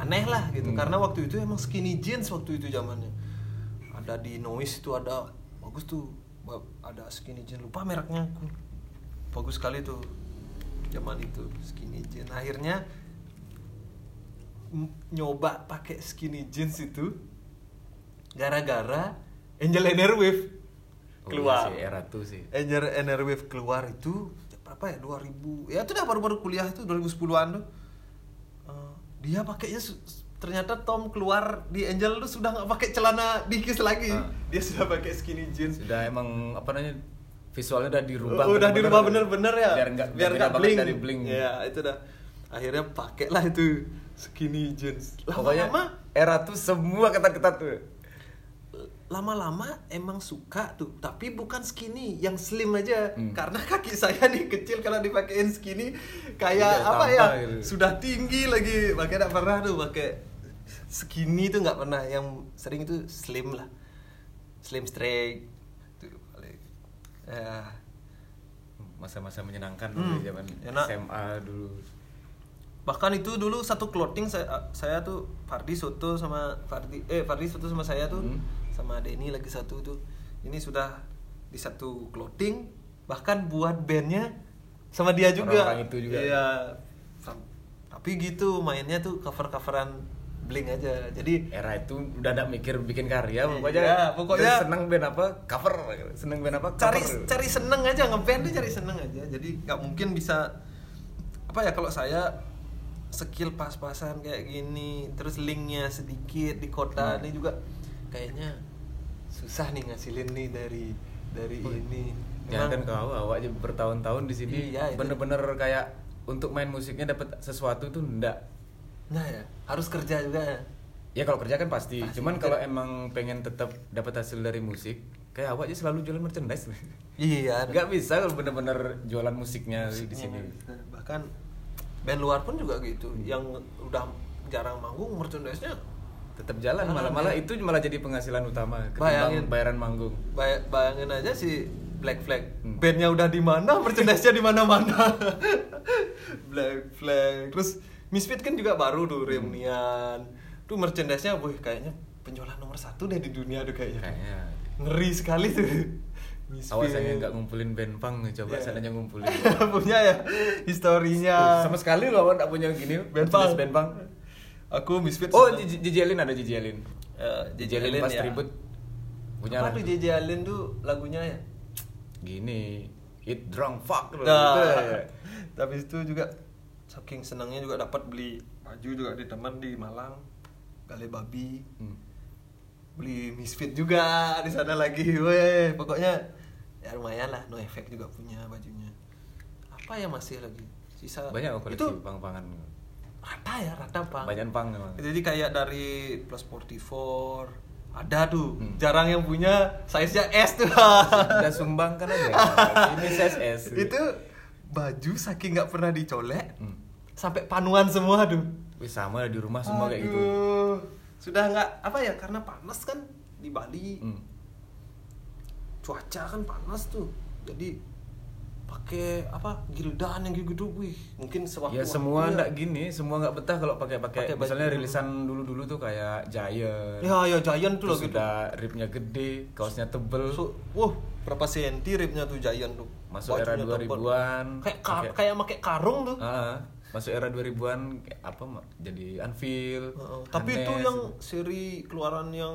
Aneh lah gitu Hmm. karena waktu itu emang skinny jeans waktu itu zamannya. Ada di Noise itu ada bagus tuh. Ada skinny jeans lupa mereknya aku. Bagus sekali tuh zaman itu skinny jeans. Akhirnya nyoba pakai skinny jeans itu gara-gara Angel and Airwave Oh, keluar. iya sih, era tuh sih. Angel and Airwave keluar itu berapa ya 2000 ya itu udah baru-baru kuliah itu 2010-an tuh Eh, dia pakainya ternyata Tom keluar di Angel tuh sudah nggak pakai celana dikis lagi Ah. dia sudah pakai skinny jeans Sudah emang apa namanya visualnya udah dirubah. Oh, udah bener-bener. dirubah bener-bener ya Biar enggak biar nggak banget bling dari bling. ya itu dah akhirnya pakailah itu skinny jeans Pokoknya lama-lama era tuh semua ketat-ketat tuh. Lama-lama emang suka tuh tapi bukan skinny yang slim aja Hmm. karena kaki saya nih kecil kalau dipakein skinny kayak Udah apa ya gitu. sudah tinggi lagi makanya tidak pernah tuh pakai skinny tuh nggak pernah yang sering itu slim lah slim straight tuh paling ya Masa-masa menyenangkan Hmm, dulu zaman enak. SMA dulu. bahkan itu dulu satu clothing saya saya tuh Fardi Soto sama Fardi eh Fardi Soto sama saya tuh Hmm. Sama Denny lagi satu tuh ini sudah di satu clothing bahkan buat bandnya sama dia juga Orang-orang itu juga. iya tapi gitu mainnya tuh cover coveran bling aja jadi Era itu udah ada mikir bikin karya Iya, pokoknya. pokoknya- udah seneng band apa cover, seneng band apa cari cover. cari seneng aja ngeband tuh cari seneng aja jadi nggak mungkin bisa apa ya kalau saya skill pas-pasan kayak gini terus linknya sedikit di kota Hmm. ini juga kayaknya susah nih ngasilin nih dari dari Oh, ini Jangan kan kau awak aja bertahun-tahun di sini Iya, bener-bener kayak untuk main musiknya dapat sesuatu tuh ndak. nah ya harus kerja juga ya Ya kalau kerja kan pasti. Pasti. Cuman kalau emang pengen tetap dapat hasil dari musik, kayak awak aja selalu jualan merchandise. iya Nggak bisa kalau bener-bener jualan musiknya di sini. Bahkan band luar pun juga gitu Hmm. yang udah jarang manggung merchandise-nya Tetap jalan Jalan, malah-malah ya. itu malah jadi penghasilan utama Bayangin. bayaran manggung. Bay- bayangin aja si Black Flag Hmm. bandnya udah di mana merchandise-nya di mana-mana Black Flag terus Misfit kan juga baru tuh reunian tuh merchandise-nya wih kayaknya penjualan nomor satu deh di dunia tuh kayaknya Kayaknya ngeri sekali tuh Misfit awas saya nggak ngumpulin band punk, coba Iya. seandainya ngumpulin. punya ya historinya Sama sekali loh nggak punya gini band punk band punk. Aku Misfit Oh, Alin ada. Eh, Gigi Alin pas ya. tribut punya apa tuh JJ Allen tuh lagunya ya Gini, Eat Drunk Fuck loh. Nah, Gitu tapi itu juga saking senangnya juga dapat beli baju juga di teman di Malang, Gale Babi, Hmm. beli Misfit juga di sana lagi, weh pokoknya ya lumayan lah, no effect juga punya bajunya. Apa ya masih lagi? Sisa Banyak kok itu koleksi pang-pangan. Rata ya rata pang. Banyak pang memang. Jadi kayak dari Plus 44 ada tuh, Hmm. jarang yang punya size-nya S tuh. Udah sumbang kan aja. Ini SS. itu baju saking nggak pernah dicolek Hmm. sampai panuan semua tuh Wih sama di rumah semua kayak gitu. Aduh, sudah nggak apa ya karena panas kan di Bali Hmm. cuaca kan panas tuh jadi pakai apa gildan yang gitu wih mungkin sewaktu Ya semua ndak gini, semua nggak betah kalau pakai-pakai Pakai baju misalnya dulu. rilisan dulu-dulu tuh kayak Giant. ya ya Giant tuh loh gitu udah ribnya gede, kaosnya tebel. so, wah berapa senti ribnya tuh Giant tuh Masuk era Bajunya tebal. 2000-an. kayak ka- Pakai- kayak pakai karung tuh Ah, masuk era 2000-an kayak apa jadi Anvil Heeh. Tapi itu yang seri keluaran yang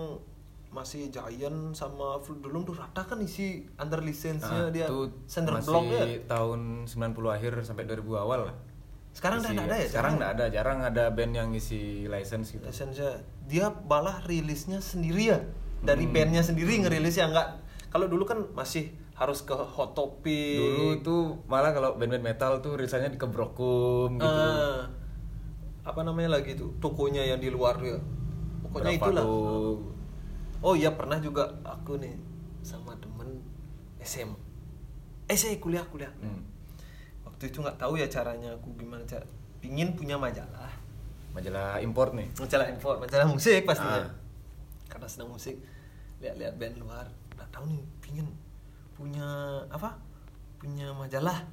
masih Giant sama Fruit tuh rata kan isi under lisensinya Ah, dia center masih block ya. tahun 90 akhir sampai 2000 awal lah Sekarang udah ada ya? sekarang nggak ada jarang ada band yang isi license gitu Lisensinya dia malah rilisnya sendiri ya. Dari Hmm. bandnya sendiri ngerilis ya nggak kalau dulu kan masih harus ke Hot Topic. dulu tuh malah kalau band-band metal tuh rilisannya di Kebrokum gitu Eh, apa namanya lagi tuh tokonya yang di luar ya. Pokoknya Berapa itulah. tuh? Oh iya pernah juga aku nih sama temen SM. Eh saya kuliah kuliah. Hmm. Waktu itu nggak tahu ya caranya aku gimana cara. Pingin punya majalah. majalah import nih Majalah info, majalah musik pastinya. Ah. Karena senang musik, lihat-lihat band luar. Nggak tahu nih pingin punya apa? Punya majalah.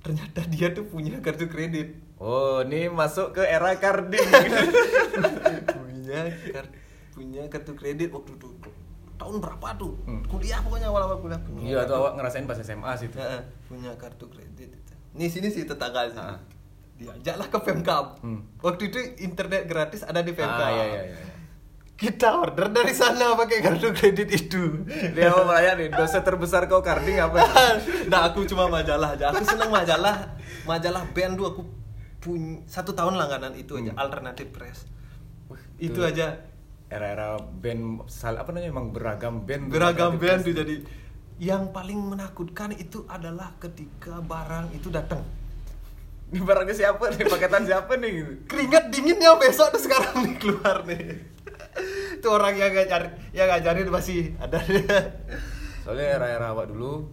Ternyata dia tuh punya kartu kredit. oh ini masuk ke era carding punya kar- punya kartu kredit waktu itu tahun berapa tuh Hmm. kuliah pokoknya awal-awal kuliah punya iya tuh kartu- awak ngerasain pas SMA sih tuh Ya, punya kartu kredit itu. Nih sini sih tetangga sih. Ah. Diajaklah ke Pemkap. Hmm. Waktu itu internet gratis ada di Pemkap. ah iya iya iya Kita order dari sana pakai kartu kredit itu. dia mau meraya nih dosa terbesar kau carding apa nah aku cuma majalah aja. Aku seneng majalah. Majalah band tuh aku punya satu tahun langganan itu aja. Hmm. Alternative Press. itu itu aja. Era-era band sal apa namanya emang beragam band Beragam band tuh jadi. Yang paling menakutkan itu adalah ketika barang itu datang. ini barangnya siapa nih paketan siapa nih gitu keringat dinginnya besok tuh sekarang nih keluar nih itu orang yang ngajar yang ngajarin masih ada soalnya era-era awak dulu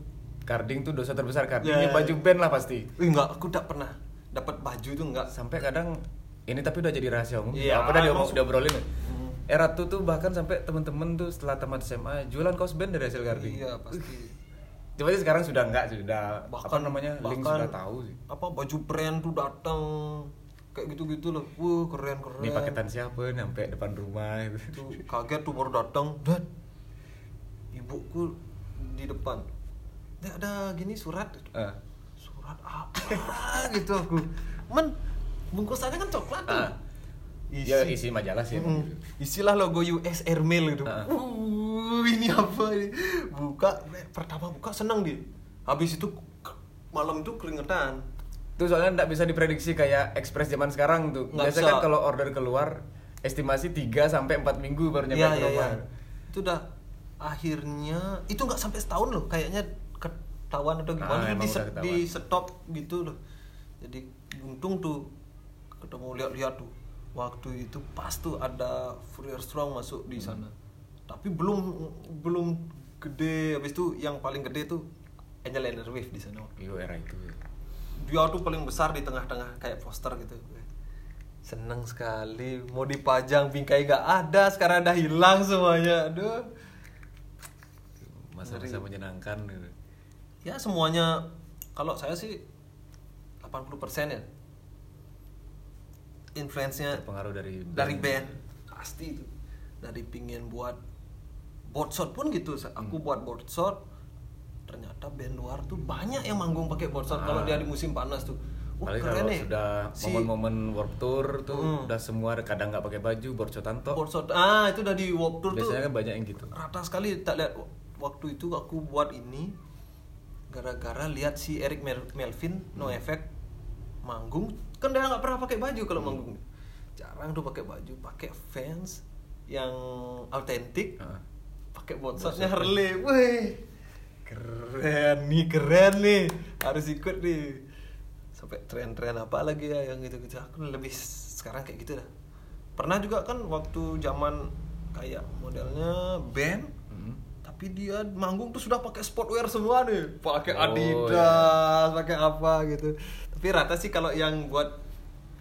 carding tuh dosa terbesar carding Ya. ini baju band lah pasti Wih, enggak aku tak pernah dapat baju tuh enggak sampai kadang ini tapi udah jadi rahasia umum Iya, apa tadi omong udah ya? Hmm. Era tuh tuh bahkan sampai temen-temen tuh setelah tamat SMA jualan kaos band dari hasil carding iya pasti. Coba sih sekarang sudah enggak sudah apa bahkan namanya link bahkan sudah tahu sih. apa baju brand tuh datang kayak gitu gitu loh. Wah keren keren ini paketan siapa nih sampai depan rumah gitu. Tuh kaget tuh baru datang. Dan ibuku di depan. "Dek, ada gini surat. Ah. surat apa gitu aku. Men bungkusannya kan coklat tuh Ah. Ya isi majalah sih. Mm, isilah logo US Airmail gitu Ah. uh, ini apa ini buka eh, pertama buka seneng dia habis itu malam itu keringetan Itu soalnya enggak bisa diprediksi kayak Express zaman sekarang tuh. Nggak Biasa bisa. kan kalau order keluar estimasi 3 sampai 4 minggu baru nyampe Iya, ke iya, rumah. iya. itu udah akhirnya itu nggak sampai setahun loh kayaknya ketahuan atau gimana emang di, di stop gitu loh jadi untung tuh ketemu lihat-lihat tuh waktu itu pas tuh ada Fourier Strong masuk di Hmm. sana. Tapi belum belum gede. Habis itu yang paling gede tuh Angel and Wave di sana. Iya era itu. dia tuh paling besar di tengah-tengah kayak poster gitu. Seneng sekali. Mau dipajang bingkai gak ada. Sekarang udah hilang semuanya. Aduh. Masa-masa menyenangkan gitu. ya semuanya. Kalau saya sih 80% ya influence-nya Terpengaruh dari dari band pasti itu dari pingin buat board shot pun gitu aku Hmm. buat board shot ternyata band luar tuh banyak yang manggung pakai board shot kalau Ah. dia di musim panas tuh Wah, Apalagi keren kalau nih. sudah Si- momen-momen warp tour tuh Hmm. udah semua kadang nggak pakai baju, borcotan tok. board shot ah itu udah di Warped Tour Biasanya tuh kan banyak yang gitu. rata sekali tak lihat waktu itu aku buat ini gara-gara lihat si Eric Mel- Melvin No Hmm. Effect manggung kan dia nggak pernah pakai baju kalau manggung. Jarang tuh pakai baju pakai fans yang autentik Ah. pakai shot. Harley. Wih keren nih keren nih. Harus ikut nih. Sampai tren-tren apa lagi ya yang gitu-gitu. Aku lebih sekarang kayak gitu dah. Pernah juga kan waktu zaman kayak modelnya band Hmm. tapi dia manggung tuh sudah pakai sportwear semua nih. Pakai Oh, Adidas pakai apa gitu tapi rata sih kalau yang buat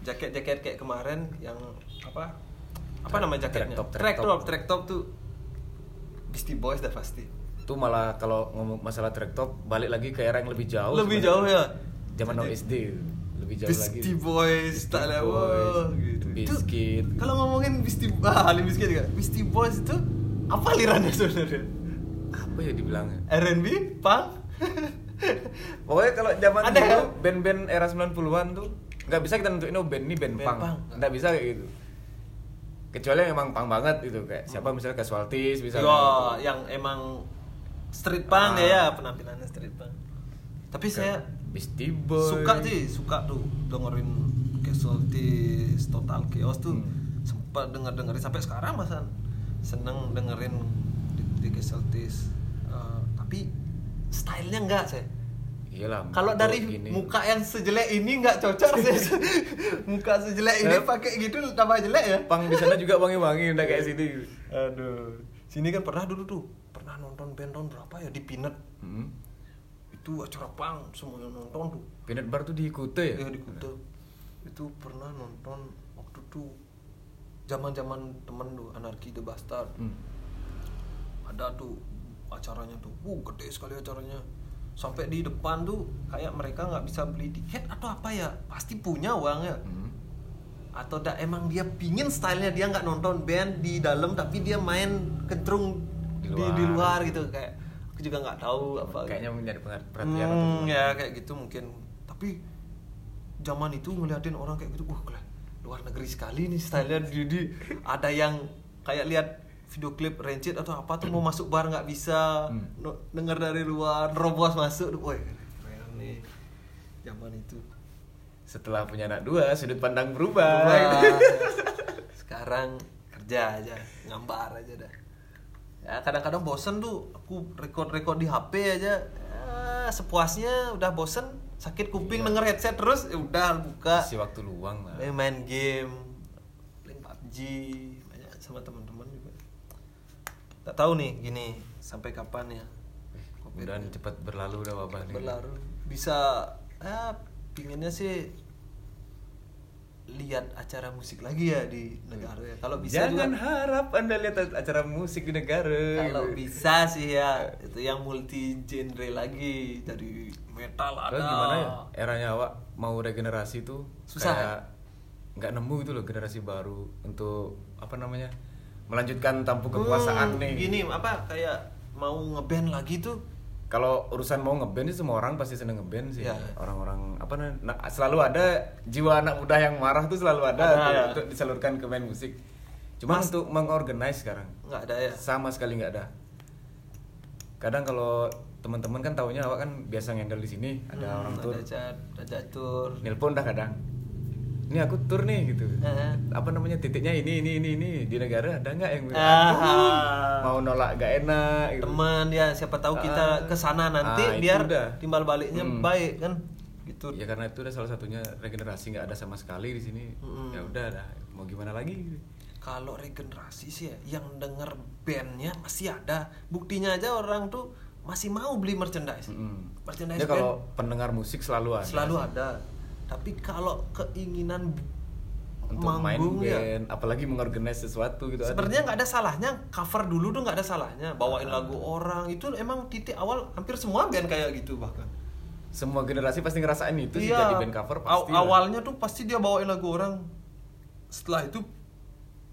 jaket-jaket kayak kemarin yang apa apa nama jaketnya track top, track track top. top track top tuh Beastie Boys dah pasti Itu malah kalau ngomong masalah track top balik lagi ke era yang lebih jauh. lebih jauh ya Zaman no Jadi, SD lebih jauh Beastie lagi. Boys Beastie tak Boys, wah, gitu. Biscuit. Itu, kalau ngomongin Beastie ah, Bizkit juga Beastie Boys itu apa alirannya sebenarnya Apa ya dibilangnya? R&B punk Pokoknya kalau zaman Ada dulu ya? band-band era 90-an tuh nggak bisa kita nentuin oh band ini band, Band punk punk. nggak bisa kayak gitu kecuali yang emang punk banget gitu kayak siapa misalnya casualties Yo, misalnya yang emang street punk Ah. ya ya penampilannya street punk. Tapi saya Beastie Boy suka sih, suka tuh dengerin Casualties, Total Chaos tuh Hmm. sempat denger dengerin sampai sekarang masa seneng dengerin di, di Casualties. Eh, tapi stylenya enggak saya. iyalah Kalau dari gini. muka yang sejelek ini nggak cocok sih. muka sejelek ini pakai gitu tambah jelek ya. punk di sana juga wangi-wangi udah kayak sini Aduh. Sini kan pernah dulu tuh, pernah nonton band tahun berapa ya di Pinet. Hmm. Itu acara pang semua yang nonton tuh. Peanut bar tuh di Kute ya? Ya di Kuta. Itu pernah nonton waktu tuh zaman-zaman temen tuh Anarchy the Bastard. Hmm. Ada tuh acaranya tuh. Uh, gede sekali acaranya. Sampai di depan tuh kayak mereka nggak bisa beli tiket atau apa ya? Pasti punya uang ya. Hmm. atau dak emang dia pingin stylenya dia nggak nonton band di dalam tapi dia main kencrung Di di, luar. di luar gitu kayak aku juga nggak tahu apa Kayaknya menjadi perhatian hmm, ya kayak gitu mungkin tapi zaman itu ngeliatin orang kayak gitu wah gila, luar negeri sekali nih stylenya di, di- ada yang kayak lihat video klip Rancid atau apa tuh mau masuk bar nggak bisa Hmm. no- denger dari luar nerobos masuk woi keren nih zaman itu Setelah punya anak dua, sudut pandang berubah. Berubah. Sekarang kerja aja, ngambar aja dah. Ya kadang-kadang bosen tuh aku record-record di HP aja. Ya, sepuasnya udah bosen, sakit kuping Iya. denger headset terus, ya udah buka. Isi waktu luang lah. Main, main game, main PUBG, banyak sama juga. Tak tahu nih gini sampai kapan ya. Covid Dan ini cepat berlalu udah wabah nih. berlalu bisa ya pinginnya sih lihat acara musik lagi ya di negara ya kalau bisa Jangan juga harap anda lihat acara musik di negara. kalau bisa sih ya itu yang multi genre lagi dari metal ada Terus gimana ya? Eranya awak mau regenerasi tuh Susah, kayak nggak nemu itu loh generasi baru untuk apa namanya melanjutkan tampuk kekuasaan Hmm, nih. gini apa kayak mau ngeband lagi tuh Kalau urusan mau ngeband sih semua orang pasti seneng ngeband sih. Ya. Orang-orang apa nah, selalu ada jiwa anak muda yang marah tuh selalu ada, Ada, tuh ya. untuk disalurkan ke main musik. Cuma Mas- untuk mengorganize sekarang nggak ada ya sama sekali nggak ada. Kadang kalau teman-teman kan taunya awak kan biasa ngendel di sini, ada Hmm, orang tur, ada cat ada catur nelpon dah kadang. Ini aku tur nih gitu. Heeh. Apa namanya titiknya ini ini ini ini di negara ada nggak yang bilang, Ah. "Aduh, mau nolak gak enak gitu. teman ya siapa tahu Ah. kita ke sana nanti Ah, itu biar udah. timbal baliknya Hmm. baik kan gitu Ya karena itu udah salah satunya regenerasi nggak ada sama sekali di sini. Mm-mm. Ya udah dah, mau gimana lagi? kalau regenerasi sih ya yang denger bandnya masih ada buktinya aja orang tuh masih mau beli merchandise Mm-mm. merchandise Ya kalau pendengar musik selalu ada. selalu ada tapi kalau keinginan untuk main manggung ya band, apalagi mengorganize sesuatu gitu. sebenarnya nggak ada salahnya cover dulu tuh nggak ada salahnya bawain lagu orang itu emang titik awal hampir semua band kayak gitu bahkan semua generasi pasti ngerasain itu sih Iya. jadi band cover Aw- pasti. lah. awalnya tuh pasti dia bawain lagu orang setelah itu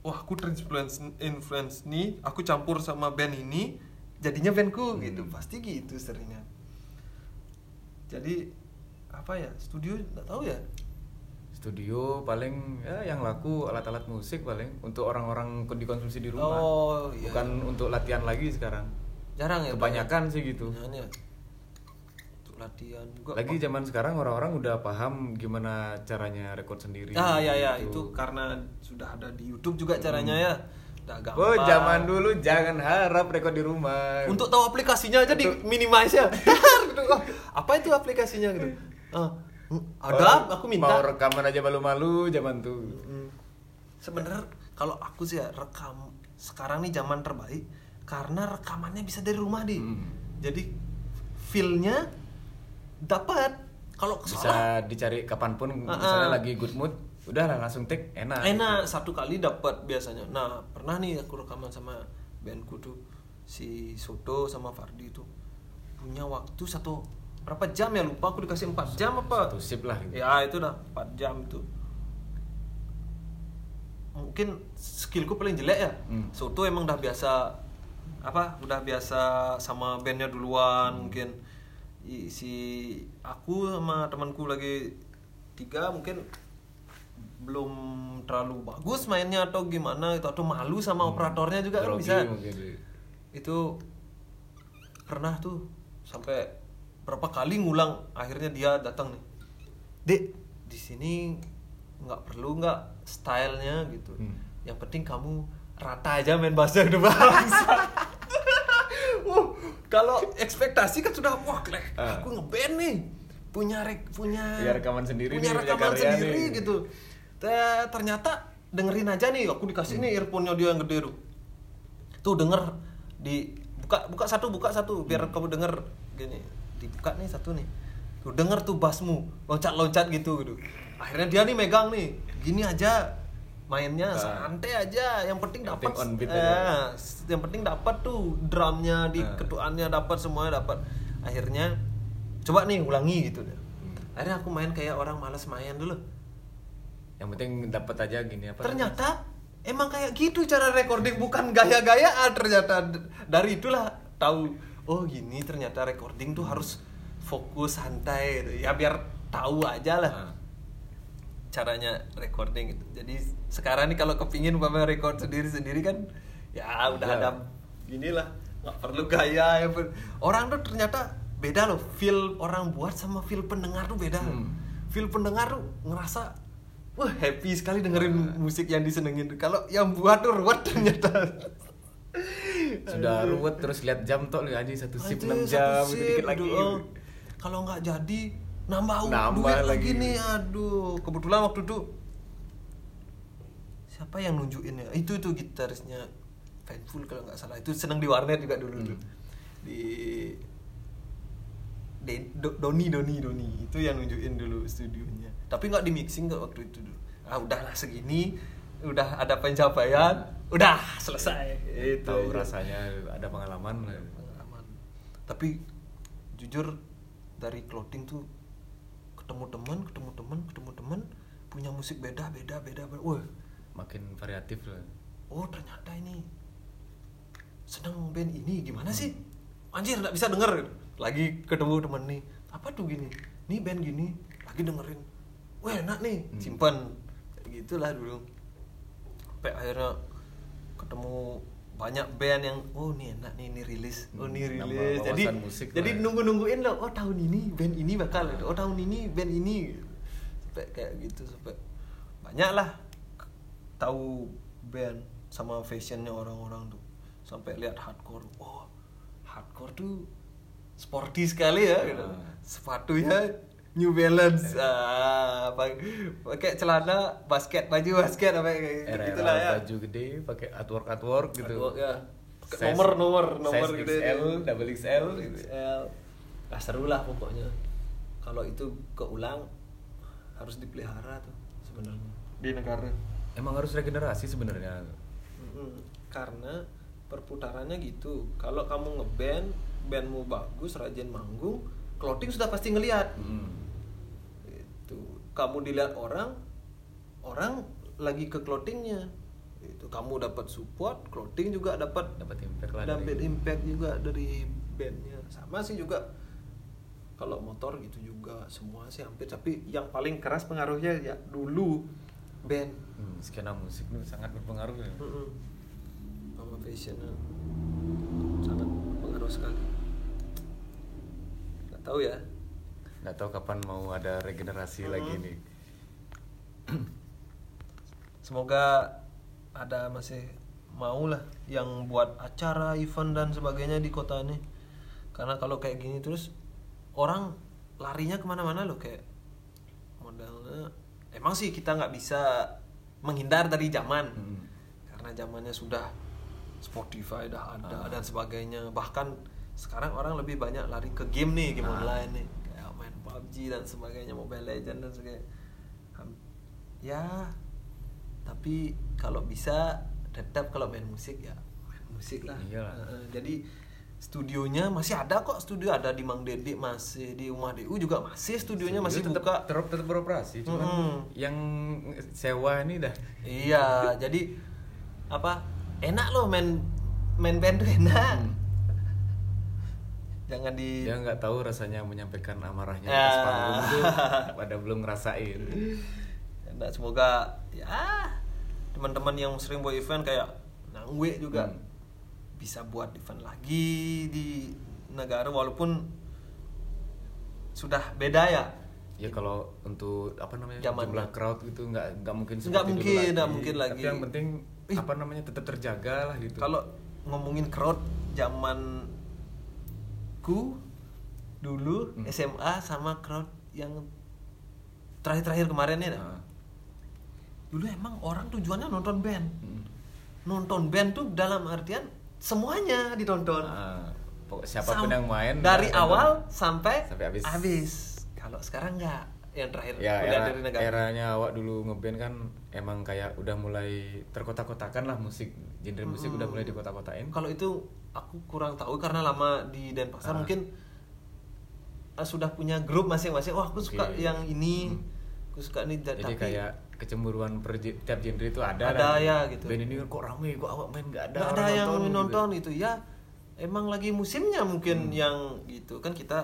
wah aku terinfluence influence nih aku campur sama band ini jadinya bandku Hmm. gitu pasti gitu seringnya jadi apa ya studio nggak tahu ya studio paling ya yang laku alat-alat musik paling untuk orang-orang dikonsumsi di rumah. Oh, iya. Bukan untuk latihan lagi sekarang. jarang ya Kebanyakan sih gitu. Kebanyakan ya. untuk latihan juga Lagi zaman sekarang orang-orang udah paham gimana caranya record sendiri. ah ya ya gitu. itu karena sudah ada di YouTube juga caranya ya udah gampang Oh, zaman dulu jangan harap record di rumah. untuk tahu aplikasinya aja di Untuk- minimize ya gitu. Apa itu aplikasinya gitu Ah, hmm, ada? Oh, aku minta. Mau rekaman aja malu-malu zaman tuh. Hmm. sebenarnya kalau aku sih ya rekam sekarang nih zaman terbaik karena rekamannya bisa dari rumah deh Hmm. jadi feelnya dapat. Kalau Bisa dicari kapan pun Ah, misalnya lagi good mood, udah lah langsung take enak. enak satu kali dapat biasanya. Nah pernah nih aku rekaman sama bandku tuh si Soto sama Fardi tuh. Punya waktu satu berapa jam ya? Lupa aku dikasih 4 jam apa? Satu sip lah gitu. ya itu dah 4 jam itu mungkin skillku paling jelek ya? Hmm. Soto emang udah biasa apa udah biasa sama bandnya duluan mungkin. I- si aku sama temanku lagi tiga mungkin belum terlalu bagus mainnya atau gimana itu atau malu sama operatornya juga kan bisa. mungkin. itu pernah tuh sampai berapa kali ngulang akhirnya dia datang nih. Dek di sini nggak perlu nggak stylenya gitu. Hmm. yang penting kamu rata aja main yang udah bangsa. Kalau ekspektasi kan sudah wah klek, Ah. aku ngeband nih. Punya rek punya Punya rekaman sendiri punya nih, punya rekaman karya sendiri nih. gitu. Te- ternyata dengerin aja nih aku dikasih nih earphone-nya dia yang gede tuh. Tuh denger di buka buka satu buka satu biar kamu denger gini dibuka nih satu nih tuh denger tuh bassmu loncat loncat gitu gitu akhirnya dia nih megang nih gini aja mainnya Ah. santai aja yang penting dapat eh, aja. yang penting dapat tuh drumnya di Ah. ketuannya dapat semuanya dapat akhirnya coba nih ulangi gitu deh Hmm. akhirnya aku main kayak orang malas main dulu Yang penting dapat aja gini apa? ternyata emang kayak gitu cara recording bukan gaya-gayaan ternyata dari itulah tahu oh gini ternyata recording tuh harus fokus santai ya biar tahu aja lah Ah. caranya recording gitu jadi sekarang nih kalau kepingin umpama record sendiri sendiri kan ya udah Ya. ada gini lah nggak perlu gaya ya orang tuh ternyata beda loh feel orang buat sama feel pendengar tuh beda Hmm. feel pendengar tuh ngerasa wah happy sekali dengerin Ah. musik yang disenengin kalau yang buat tuh ruwet ternyata Sudah ruwet terus lihat jam tuh aja satu Anjing, 6 satu jam gitu, shift, dikit lagi. Kalau nggak jadi nambah, Nambah duit lagi. lagi. nih, aduh. Kebetulan waktu itu siapa yang nunjukin ya? Itu itu gitarisnya Fanful kalau nggak salah. Itu seneng di warnet juga dulu Hmm. tuh. Di De- Do- Doni Doni Doni itu yang nunjukin dulu studionya. Tapi nggak di mixing waktu itu dulu. Ah udahlah segini, udah ada pencapaian, udah selesai. Itu Tahu rasanya ada pengalaman. pengalaman. Tapi jujur dari clothing tuh ketemu teman ketemu teman ketemu teman punya musik beda beda beda, beda. wah. Makin variatif lah. oh ternyata ini seneng band ini. Gimana sih? Anjir nggak bisa denger. Lagi ketemu temen nih. Apa tuh gini? Nih band gini lagi dengerin. Wah enak nih. Hmm. simpan gitulah dulu sampai akhirnya ketemu banyak band yang oh nih enak nih ini rilis. Oh ini Hmm, rilis. jadi musik jadi nunggu nungguin loh oh tahun ini band ini bakal oh tahun ini band ini. Sampai kayak gitu sampai banyak lah tahu band sama fashionnya orang-orang tuh. Sampai lihat hardcore oh hardcore tuh sporty sekali ya gitu. Ah. sepatunya New Balance ah, pa- pakai celana basket baju basket apa kayak gitu lah ya baju gede pakai artwork artwork gitu. Artwork, ya. Size- nomor nomor nomor size gede XL, double XL gitu. XL Nah, seru lah pokoknya kalau itu keulang harus dipelihara tuh sebenarnya di negara Emang harus regenerasi sebenarnya. Mm-mm. karena perputarannya gitu kalau kamu ngeband bandmu bagus rajin manggung clothing sudah pasti ngelihat Hmm. Kamu dilihat orang orang lagi ke clothingnya. Itu kamu dapat support clothing juga dapat Dapat impact lah dapat dari- impact juga dari bandnya. Sama sih juga kalau motor gitu juga semua sih hampir. Tapi yang paling keras pengaruhnya ya dulu band. Hmm, skena musik itu sangat berpengaruh ya. Mm-mm. sama fashionnya. Sangat pengaruh sekali. Nggak tahu ya Nggak tahu kapan mau ada regenerasi lagi Hmm. nih. semoga ada masih mau lah yang buat acara event dan sebagainya di kota ini karena kalau kayak gini terus orang larinya ke mana-mana loh kayak modalnya emang sih kita nggak bisa menghindar dari zaman Hmm. karena zamannya sudah Spotify dah ada Ah. dan sebagainya bahkan sekarang orang lebih banyak lari ke game nih game Ah. online nih PUBG dan sebagainya Mobile Legend dan sebagainya ya tapi kalau bisa tetap kalau main musik ya main musik lah Iyalah. Jadi studionya masih ada kok studio ada di Mang Dede masih di Rumah DU juga masih studionya masih tetap, buka tetap, tetap beroperasi cuman Mm-mm. yang sewa ini dah Iya, jadi apa? Enak loh main main band tuh enak. Hmm. Jangan di dia nggak tahu rasanya menyampaikan amarahnya Ya. atas panggung tuh pada belum ngerasain Nah, semoga ya teman-teman yang sering buat event kayak Nangwe juga Hmm. bisa buat event lagi di negara walaupun sudah beda ya. Ya kalau untuk apa namanya Zamannya. jumlah crowd gitu nggak nggak mungkin Nggak seperti dulu mungkin, nggak mungkin lagi. Tapi yang penting Ih. apa namanya tetap terjaga lah gitu. Kalau ngomongin crowd zaman ku dulu Hmm. SMA sama crowd yang terakhir-terakhir kemarin ya. Nah, Dulu emang orang tujuannya nonton band. hmm. Nonton band tuh dalam artian semuanya ditonton. Nah, siapa pun Sam- yang main dari awal sampai Sampai habis. Kalau sekarang nggak, yang terakhir ya kuliah era, dari negara. eranya awak dulu ngeband kan emang kayak udah mulai terkotak-kotakan lah musik genre musik Hmm. udah mulai dikotak-kotakin Kalau itu aku kurang tahu karena lama di Denpasar Ah. mungkin uh, sudah punya grup masing-masing. Wah, aku suka Oke. yang ini. Hmm. Aku suka ini jadi tapi kayak kecemburuan per tiap genre itu ada Ada ya, gitu. band ini kok rame kok awak main nggak ada nggak ada yang gitu. nonton itu ya. Emang lagi musimnya mungkin yang gitu kan kita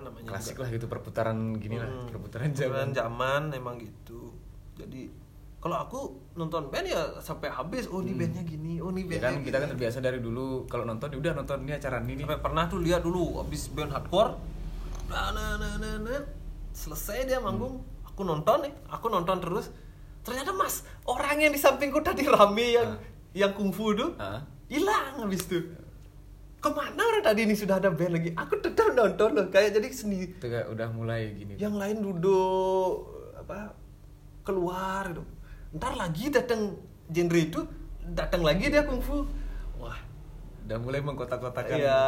namanya klasik juga- lah gitu perputaran gini lah Hmm, perputaran perputaran zaman zaman emang gitu. Jadi kalau aku nonton band ya sampai habis. Oh, ini Hmm. bandnya gini. Oh, ini ya bandnya kan kita kan gini. terbiasa dari dulu kalau nonton ya udah nonton ini acara ini nih Sampai pernah tuh lihat dulu habis band hardcore. Nah, nah, nah, nah, nah. Selesai dia manggung, Hmm. aku nonton nih, aku nonton terus. Ternyata Mas, orang yang di sampingku tadi rame yang Ah. yang kungfu tuh Ah. hilang habis itu. Ke mana orang tadi ini sudah ada band lagi? Aku tetap nonton loh, kayak jadi sendiri. kayak udah mulai gini Yang lain duduk apa keluar gitu. Ntar lagi datang genre itu, datang lagi dia kungfu. Wah, udah mulai mengkotak-kotakan Iya.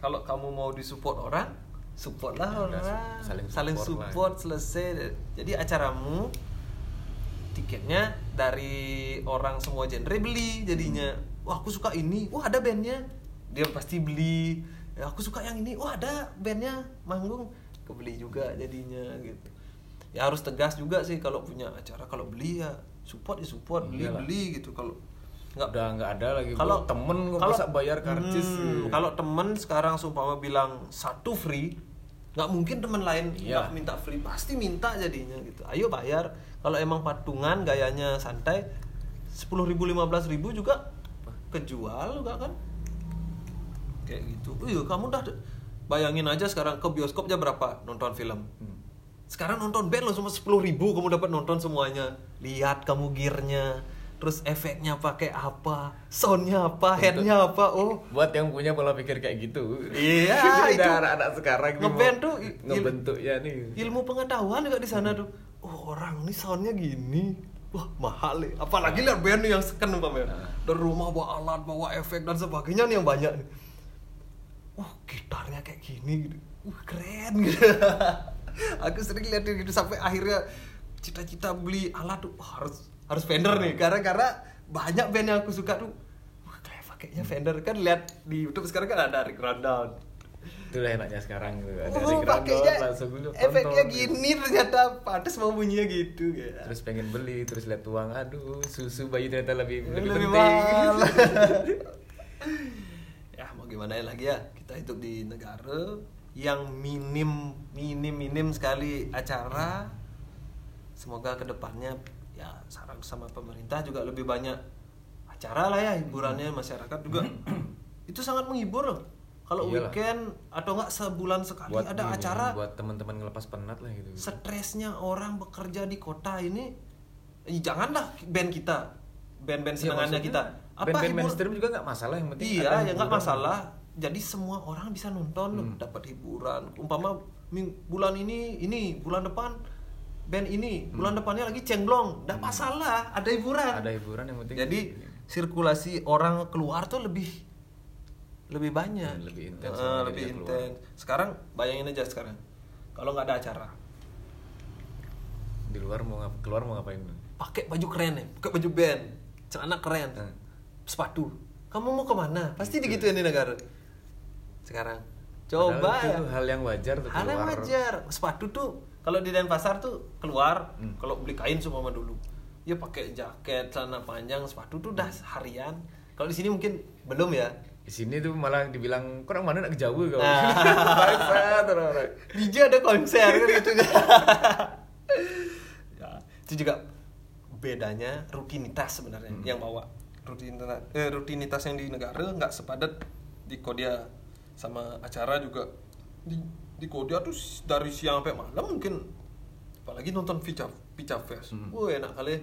Kalau kamu mau disupport orang, supportlah Ya udah, orang. saling Saling support support, selesai. Jadi acaramu tiketnya dari orang semua genre beli jadinya. Wah, aku suka ini. Wah, ada bandnya. Dia pasti beli. Ya, aku suka yang ini. Wah, ada bandnya manggung. Kebeli juga jadinya gitu. Ya harus tegas juga sih kalau punya acara kalau beli ya support ya support, beli Iyalah. beli gitu. Kalau nggak udah nggak ada lagi kalau Bro. temen nggak kalau- masa bayar karcis Hmm, gitu. kalau temen sekarang sumpama bilang satu free nggak mungkin temen lain Iya. nggak minta free pasti minta jadinya gitu ayo bayar kalau emang patungan gayanya santai sepuluh ribu lima belas ribu juga kejual juga kan kayak gitu. Iya kamu udah bayangin aja sekarang ke bioskop aja berapa? Nonton film. Hmm. sekarang nonton band langsung sepuluh ribu kamu dapat nonton semuanya. Lihat kamu gearnya terus efeknya pakai apa soundnya apa headnya apa oh. buat yang punya pola pikir kayak gitu. Iya, Udah itu. anak-anak sekarang ngeband tuh ngebentuk ya nih. ilmu pengetahuan juga di sana tuh. Oh orang ini soundnya gini. Wah mahal nih. Apalagi lihat band yang seken umpamanya. Nah. dari rumah bawa alat bawa efek dan sebagainya nih yang banyak nih wah gitarnya kayak gini gitu. Wah keren gitu. Aku sering lihat gitu sampai akhirnya cita-cita beli alat tuh. Wah, harus harus Fender nih. Karena karena banyak band yang aku suka tuh. Wah kayak pakainya Fender kan lihat di YouTube sekarang kan ada Rick Rundown itu lah enaknya sekarang gitu. Ada Oh, Rick Randall, langsung dulu efeknya tonton, gitu. gini ternyata. Pantas mau bunyinya gitu gitu. terus pengen beli terus lihat uang. Aduh susu bayi ternyata lebih lebih, Lebih penting. mahal. ya gimana lagi ya? Kita hidup di negara yang minim minim minim sekali acara. Semoga ke depannya ya saran sama pemerintah juga lebih banyak acara lah ya hiburannya masyarakat juga. Itu sangat menghibur loh. Kalau Iyalah. weekend atau enggak sebulan sekali buat ada acara buat teman-teman ngelepas penat lah gitu. stresnya orang bekerja di kota ini eh, janganlah band kita band-band Iya, senangannya maksudnya kita band-band mainstream juga nggak masalah yang penting iya ya nggak masalah. Jadi semua orang bisa nonton Hmm. dapat hiburan. Umpama bulan ini ini bulan depan band ini bulan depannya lagi cengblong nggak masalah ada hiburan. Hmm. ada hiburan yang penting jadi sirkulasi orang keluar tuh lebih lebih banyak. Hmm, lebih intens orang lebih intens. Sekarang bayangin aja sekarang. Kalau nggak ada acara. Di luar mau ngap- keluar mau ngapain? Pakai baju keren ya pakai baju band. Celana keren. Hmm. Sepatu. Kamu mau ke mana? Pasti Gitu. digituin di negara. Sekarang. Coba Padahal ya itu hal yang wajar tuh hal yang wajar. Sepatu tuh kalau di Denpasar tuh keluar Hmm. kalau beli kain semua dulu. Ya pakai jaket celana panjang sepatu tuh udah harian. Kalau di sini mungkin belum ya. Di sini tuh malah dibilang kurang mana nak jauh kau? Nah. DJ ada konser kan gitu ya itu juga bedanya rutinitas sebenarnya Hmm. yang bawa rutinitas eh, rutinitas yang di negara nggak sepadat. Di Kodia sama acara juga. Di di Kodia tuh dari siang sampai malam mungkin. Apalagi nonton Pica Pica Fest. Hmm. wah enak kali.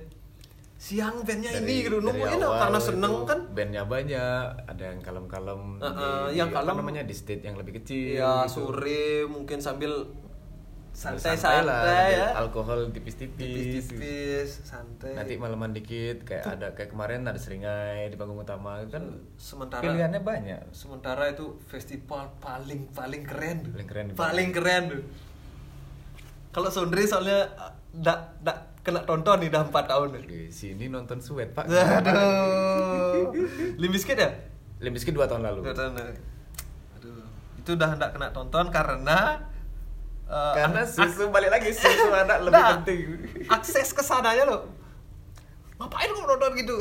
Siang bandnya Dari- ini gitu dari nunggu enak awal karena seneng kan. bandnya banyak ada yang kalem-kalem Uh, uh, di- yang di- kalem- namanya di state yang lebih kecil ya gitu. sore mungkin sambil santai-santai ya. alkohol tipis-tipis. Tipis-tipis santai. Nanti malaman dikit kayak ada kayak kemarin ada seringai di panggung utama kan sementara pilihannya banyak. sementara itu festival paling paling keren. Tuh. Paling keren paling keren. Tuh kalau Sondre soalnya ndak ndak kena tonton nih udah 4 tahun tuh. di sini nonton sweat pak. Aduh. Limbiskit ya? Limbiskit dua tahun lalu. Dua tahun lalu. aduh. Itu udah ndak kena tonton karena eh, karena susu balik lagi susu anak lebih Nah, penting. akses ke sananya loh. Ngapain kok nonton gitu?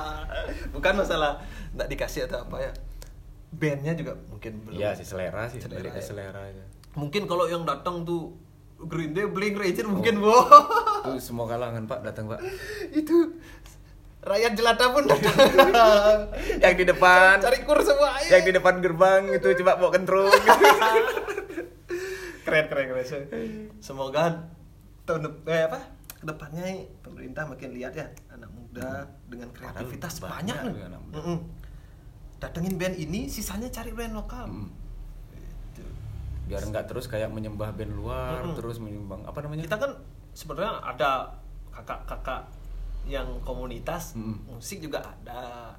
Bukan masalah nggak dikasih atau apa ya. Bandnya juga mungkin belum. Iya sih selera sih Selera, ya. selera aja. Mungkin kalau yang datang tuh Green Day, Blink, Ranger mungkin Oh. wow itu semua kalangan pak datang pak. Itu rakyat jelata pun datang. Yang di depan. Cari kur semua ayo. yang di depan gerbang itu coba bawa kentrung keren keren keren semoga tahun eh, apa ke depannya pemerintah makin lihat ya anak muda dengan kreativitas Padahal banyak, banyak anak muda. Mm-mm. datengin band ini sisanya cari band lokal Mm. Gitu. biar nggak terus kayak menyembah band luar Mm-mm. terus menyumbang apa namanya kita kan sebenarnya ada kakak-kakak yang komunitas Mm-mm. musik juga ada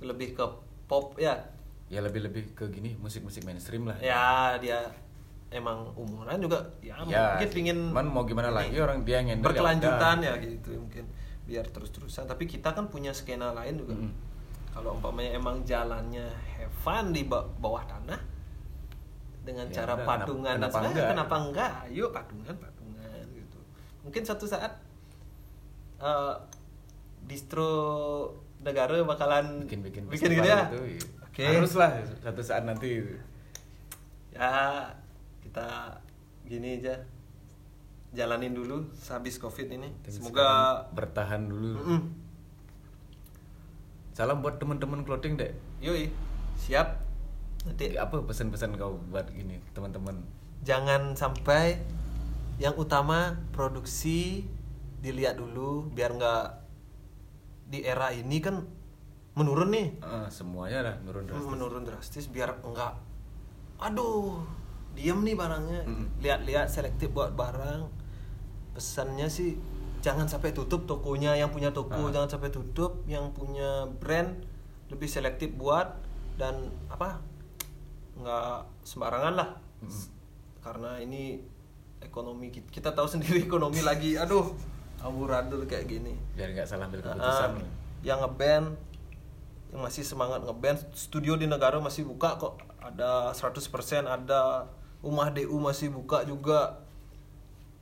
lebih ke pop ya ya lebih lebih ke gini musik musik mainstream lah ya dia emang umuran juga ya, Ya, mungkin pingin cuman mau gimana lagi orang dia yang ya berkelanjutan udah. ya, gitu mungkin biar terus-terusan tapi kita kan punya skena lain juga Mm. kalau umpamanya emang jalannya have fun di ba- bawah tanah dengan Ya cara patungan kenapa- dan kenapa sebagainya enggak? kenapa enggak ayo patungan patungan gitu mungkin suatu saat eh, distro negara bakalan bikin bikin bikin gitu ya gitu, iya. oke harus lah satu saat nanti ya kita gini aja jalanin dulu sehabis covid ini. Dan semoga bertahan dulu. Mm-mm. salam buat teman-teman clothing deh yoi siap. Nanti apa pesan-pesan kau buat gini teman-teman? Jangan sampai yang utama produksi dilihat dulu biar nggak di era ini kan menurun nih. Ah, semuanya lah turun drastis. Menurun drastis biar enggak aduh diem nih barangnya. Mm. lihat-lihat selektif buat barang. Pesannya sih jangan sampai tutup tokonya yang punya toko. Ah. jangan sampai tutup yang punya brand. Lebih selektif buat dan apa nggak sembarangan lah. Mm. karena ini ekonomi kita, kita tahu sendiri ekonomi lagi aduh amburadul kayak gini. Biar nggak salah ambil Ah, keputusan. yang ngeband yang masih semangat ngeband studio di negara masih buka kok. Ada 100% ada rumah DU masih buka juga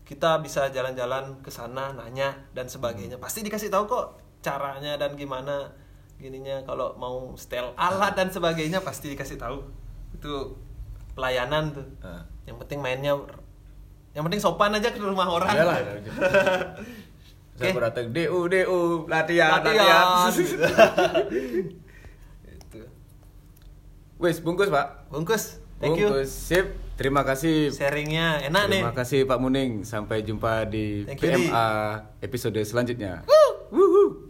kita bisa jalan-jalan ke sana nanya dan sebagainya pasti dikasih tahu kok caranya dan gimana gininya kalau mau setel alat dan sebagainya pasti dikasih tahu itu pelayanan tuh yang penting mainnya yang penting sopan aja ke rumah orang Iyalah. Oke. Saya datang DU DU latihan Latihan. latihan. itu Wes bungkus pak. bungkus thank you bungkus sip. Terima kasih. sharingnya enak nih Terima kasih Pak Muning. Sampai jumpa di Thank you. PMA episode selanjutnya. Wuhu.